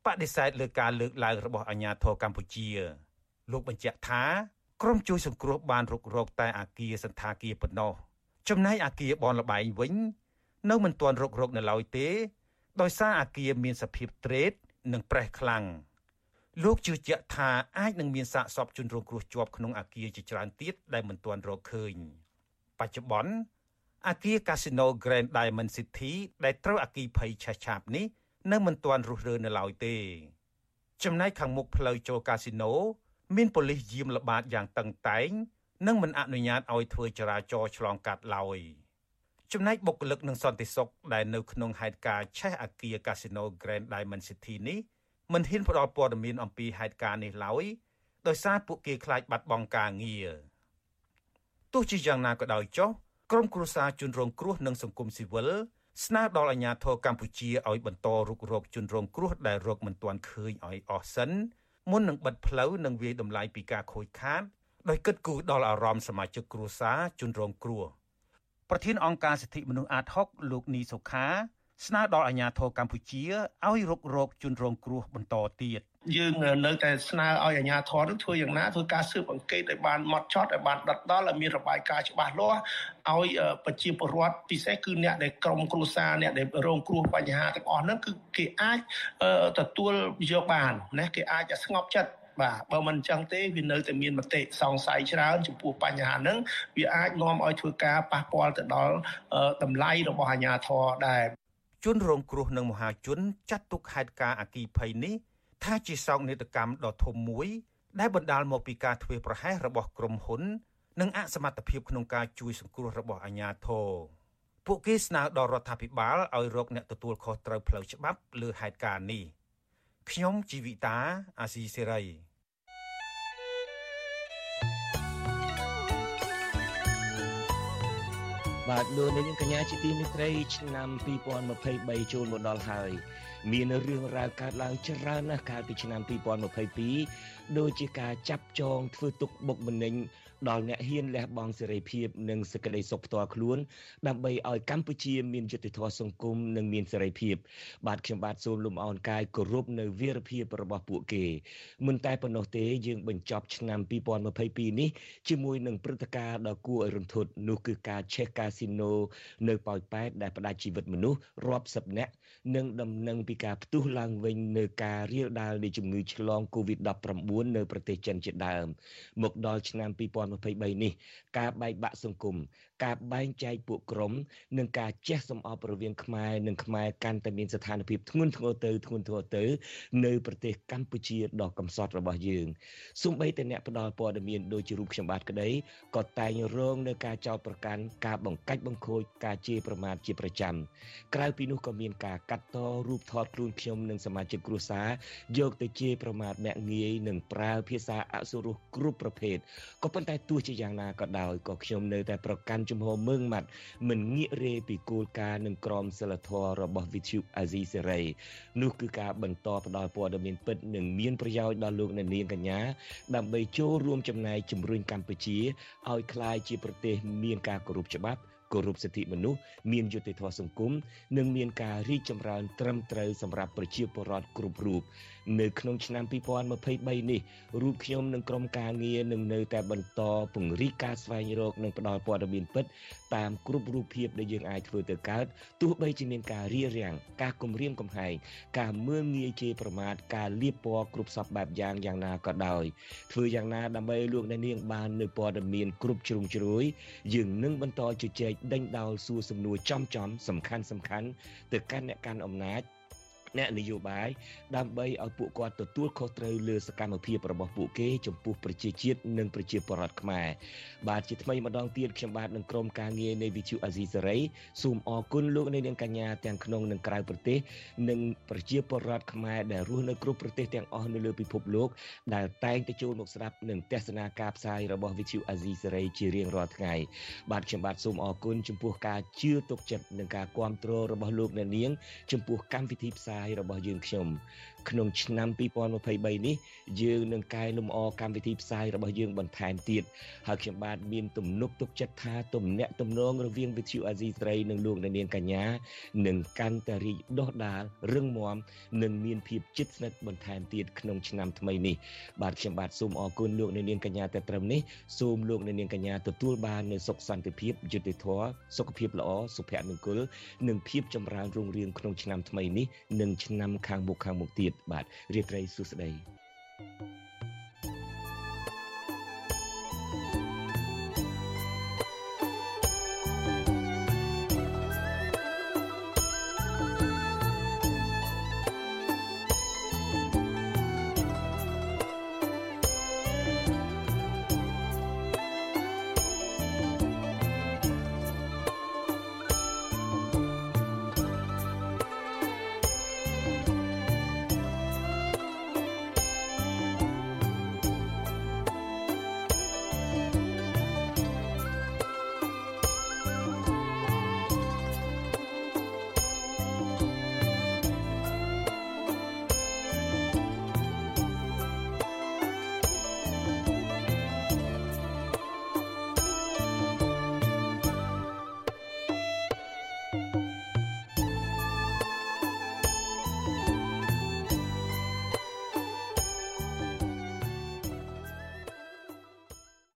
Speaker 1: បដិសេធលើការលើកឡើងរបស់អាជ្ញាធរកម្ពុជា លោកបញ្ជាក់ថាក្រុមជួយសង្គ្រោះបានរុករកតែអាគារសន្តាគារប៉ុណ្ណោះចំណែកអាគារបនលបែងវិញ នៅមិនទាន់រុករកនៅឡើយទេ ដោយសារអាគារមានសភាពត្រេត និងប្រេះខ្លាំង លោកជឿជាក់ថាអាចនឹងមានសាកសពជនរងគ្រោះជាប់ក្នុងអាគារជាច្រើនទៀតដែលមិនទាន់រកឃើញបច្ចុប្បន្នអាគារ Casino Grand Diamond City ដែលត្រូវអគីភ័យឆេះឆាបនេះនៅមិនទាន់រុះរើនៅឡើយទេ ចំណែកខាងមុខផ្លូវចូលកាស៊ីណូមានប៉ូលីសយាមល្បាតយ៉ាងតឹងតែងនិងមិនអនុញ្ញាតឲ្យធ្វើចរាចរណ៍ឆ្លងកាត់ឡើយចំណែកបុគ្គលិកនិងសន្តិសុខដែលនៅក្នុងហេតុការណ៍ឆេះអាគារកាស៊ីណូ Grand Diamond City នេះ មិនហ៊ានផ្ដល់ព័ត៌មានអំពីហេតុការណ៍នេះឡើយដោយសារពួកគេខ្លាចបាត់បង់ការងារទោះជាយ៉ាងណាក៏ដោយចុះក្រុមគ្រួសារជនរងគ្រោះនិងសង្គមស៊ីវិលស្នើដល់អាជ្ញាធរកម្ពុជាឲ្យបន្តរុករកជនរងគ្រោះដែលរកមិនទាន់ឃើញឲ្យអស់សិនមុននឹងបិទផ្លូវនិងវាយតម្លៃពីការខូចខាតដោយគិតគូរដល់អារម្មណ៍សមាជិកគ្រួសារជនរងគ្រោះប្រធានអង្គការសិទ្ធិមនុស្សអាត6លោកនីសុខា ស្នើដល់អាជ្ញាធរកម្ពុជាឲ្យរុករកជនរងគ្រោះបន្តទៀត
Speaker 21: យើងនៅតែស្នើឲ្យអាជ្ញាធរនឹងធ្វើយ៉ាងណាធ្វើការស៊ើបអង្កេតឲ្យបានម៉ត់ចត់ឲ្យបានដិតដល់ឲ្យមានរបាយការណ៍ច្បាស់លាស់ឲ្យប្រជាពលរដ្ឋពិសេសគឺអ្នកដែលក្រុមគ្រួសារអ្នកដែលរងគ្រោះបញ្ហាទាំងអស់ហ្នឹងគឺគេអាចទទួលយកបានណាគេអាចស្ងប់ចិត្តបាទបើមិនអញ្ចឹងទេវានៅតែមានមតិសង្ស័យច្រើនចំពោះបញ្ហាហ្នឹងវាអាចនាំឲ្យធ្វើការប៉ះពាល់ទៅដល់តម្លៃរបស់អាជ្ញាធរដែរ
Speaker 1: ជនរងគ្រោះនិងមហាជនចាត់ទុកហេតុការណ៍អគីភ័យនេះថាជាសោកនាដកម្មដ៏ធំមួយ ដែលបណ្ដាលមកពីការធ្វេសប្រហែសរបស់ក្រុមហ៊ុន និងអសមត្ថភាពក្នុងការជួយសង្គ្រោះរបស់អាជ្ញាធរពួកគេស្នើដល់រដ្ឋាភិបាលឲ្យរកអ្នកទទួលខុសត្រូវផ្លូវច្បាប់លើហេតុការណ៍នេះខ្ញុំជីវិតាអាស៊ីសេរី
Speaker 4: បាទលោកនាងកញ្ញាជាទីមេត្រីឆ្នាំ2023ចូលមកដល់ហើយ មានរឿងរ៉ាវកើតឡើងច្រើនណាស់កាលពីឆ្នាំ2022ដូចជាការចាប់ចងធ្វើទុកបុកម្នេញ ដល់អ្នកហ៊ានលះបង់សេរីភាពនិងសេចក្តីសុខផ្ទាល់ខ្លួន ដើម្បីឲ្យកម្ពុជាមានយុត្តិធម៌សង្គមនិងមានសេរីភាព បាទខ្ញុំបាទសូមលំអរកាយគោរពនៅវីរភាពរបស់ពួកគេមិនតែប៉ុណ្ណោះទេយើងបញ្ចប់ឆ្នាំ2022នេះជាមួយនឹងព្រឹត្តិការណ៍ដ៏គួរឲ្យរន្ធត់នោះគឺការឆេះកាស៊ីណូនៅប៉ោយប៉ែតដែលផ្ដាច់ជីវិតមនុស្សរាប់សិបនាក់និងដំណឹងពីការផ្ទុះឡើងវិញនៅការរាលដាលនៃជំងឺឆ្លង Covid-19 នៅប្រទេសចិនជាដើមមកដល់ឆ្នាំ2023នេះការបែកបាក់សង្គម ការបែងចែកពួកក្រុមនិងការចេះសំអប់រវាងខ្មែរនិងខ្មែរកាន់តែមានស្ថានភាពធ្ងន់ធ្ងរទៅធ្ងន់ធ្ងរទៅ នៅប្រទេសកម្ពុជាដ៏កំសត់របស់យើងសូម្បីតែអ្នកផ្ដល់ព័ត៌មានដូចជារូបខ្ញុំបាទក្តីក៏តែងរងនៅការចោទប្រកាន់ការបង្កាច់បង្ខូចការជេរប្រមាថជាប្រចាំក្រៅពីនោះក៏មានការកាត់តរូបថតខ្លួនខ្ញុំនិងសមាជិកគ្រួសារយកទៅជេរប្រមាថអ្នកងាយនិងប្រើភាសាអសុរោះគ្រប់ប្រភេទក៏ប៉ុន្តែទោះជាយ៉ាងណាក៏ដោយក៏ខ្ញុំនៅតែប្រកាន់ជំហរមើងម៉ាត់មិនងាករេពីគោលការណ៍និងក្រមសីលធម៌របស់វិទ្យុអាស៊ីសេរីនោះគឺការបន្តផ្តល់ព័ត៌មានពិតនិងមានប្រយោជន៍ដល់លោកអ្នកនាងកញ្ញា ដើម្បីចូលរួមចំណែកជំរុញកម្ពុជាឲ្យក្លាយជាប្រទេសមានការគោរពច្បាប់គោរពសិទ្ធិមនុស្សមានយុត្តិធម៌សង្គមនិងមានការរីកចម្រើនត្រឹមត្រូវសម្រាប់ប្រជាពលរដ្ឋគ្រប់រូបនៅក្នុងឆ្នាំ2023នេះរូបខ្ញុំនិងក្រុមការងារនឹងនៅតែបន្តពង្រីកការស្វែងរកនិងផ្តល់ព័ត៌មានពិតតាមគ្រប់រូបភាពដែលយើងអាចធ្វើទៅកើតទោះបីជាមានការរារាំងការគំរាមកំហែងការមើលងាយជេរប្រមាថការលៀបពណ៌គ្រប់សពបែបយ៉ាងយ៉ាងណាក៏ដោយធ្វើយ៉ាងណាដើម្បីលោកអ្នកនាងបាននៅព័ត៌មានគ្រប់ជ្រុងជ្រោយយើងនឹងបន្តជជែកដេញដោលសួរសំណួរចំចំសំខាន់សំខាន់ទៅកាន់អ្នកកាន់អំណាច អ្នកនយោបាយដើម្បីឲ្យពួកគាត់ទទួលខុសត្រូវលើសកម្មភាពរបស់ពួកគេចំពោះប្រជាជាតិនិងប្រជាពលរដ្ឋខ្មែរបាទជាថ្មីម្ដងទៀតខ្ញុំបាទនឹងក្រុមការងារនៃវិទ្យុអាស៊ីសេរីសូមអរគុណលោកអ្នកនាងកញ្ញាទាំងក្នុងនិងក្រៅប្រទេសនិងប្រជាពលរដ្ឋខ្មែរដែលរស់នៅគ្រប់ប្រទេសទាំងអស់នៅលើពិភពលោកដែលតែងតែចូលមកស្ដាប់និងទស្សនាការផ្សាយរបស់វិទ្យុអាស៊ីសេរីជារៀងរាល់ថ្ងៃបាទខ្ញុំបាទសូមអរគុណចំពោះការជឿទុកចិត្តនិងការគ្រប់គ្រងរបស់លោកអ្នកនាងចំពោះកម្មវិធីផ្សាយរបស់យើងខ្ញុំក្នុងឆ្នាំ2023នេះយើងនឹងកែលម្អកម្មវិធីផ្សាយរបស់យើងបន្ថែមទៀតហើយខ្ញុំបាទមានទំនុកទុកចិត្តថាទំនាក់ទំនងរវាងវិទ្យុអាស៊ីស្រីនិងលោកអ្នកនាងកញ្ញានឹងកាន់តែរីកដុះដាលរឹងមាំនិងមានភាពជិតស្និទ្ធបន្ថែមទៀតក្នុងឆ្នាំថ្មីនេះបាទខ្ញុំបាទសូមអរគុណលោកអ្នកនាងកញ្ញាតែត្រឹមនេះសូមលោកអ្នកនាងកញ្ញាទទួលបាននូវសុខសន្តិភាពយុត្តិធម៌សុខភាពល្អសុភមង្គលនិងភាពចម្រើនរុងរឿងក្នុងឆ្នាំថ្មីនេះនិងឆ្នាំខាងមុខខាងមុខទៀតបាទរាត្រីសួស្តី thank you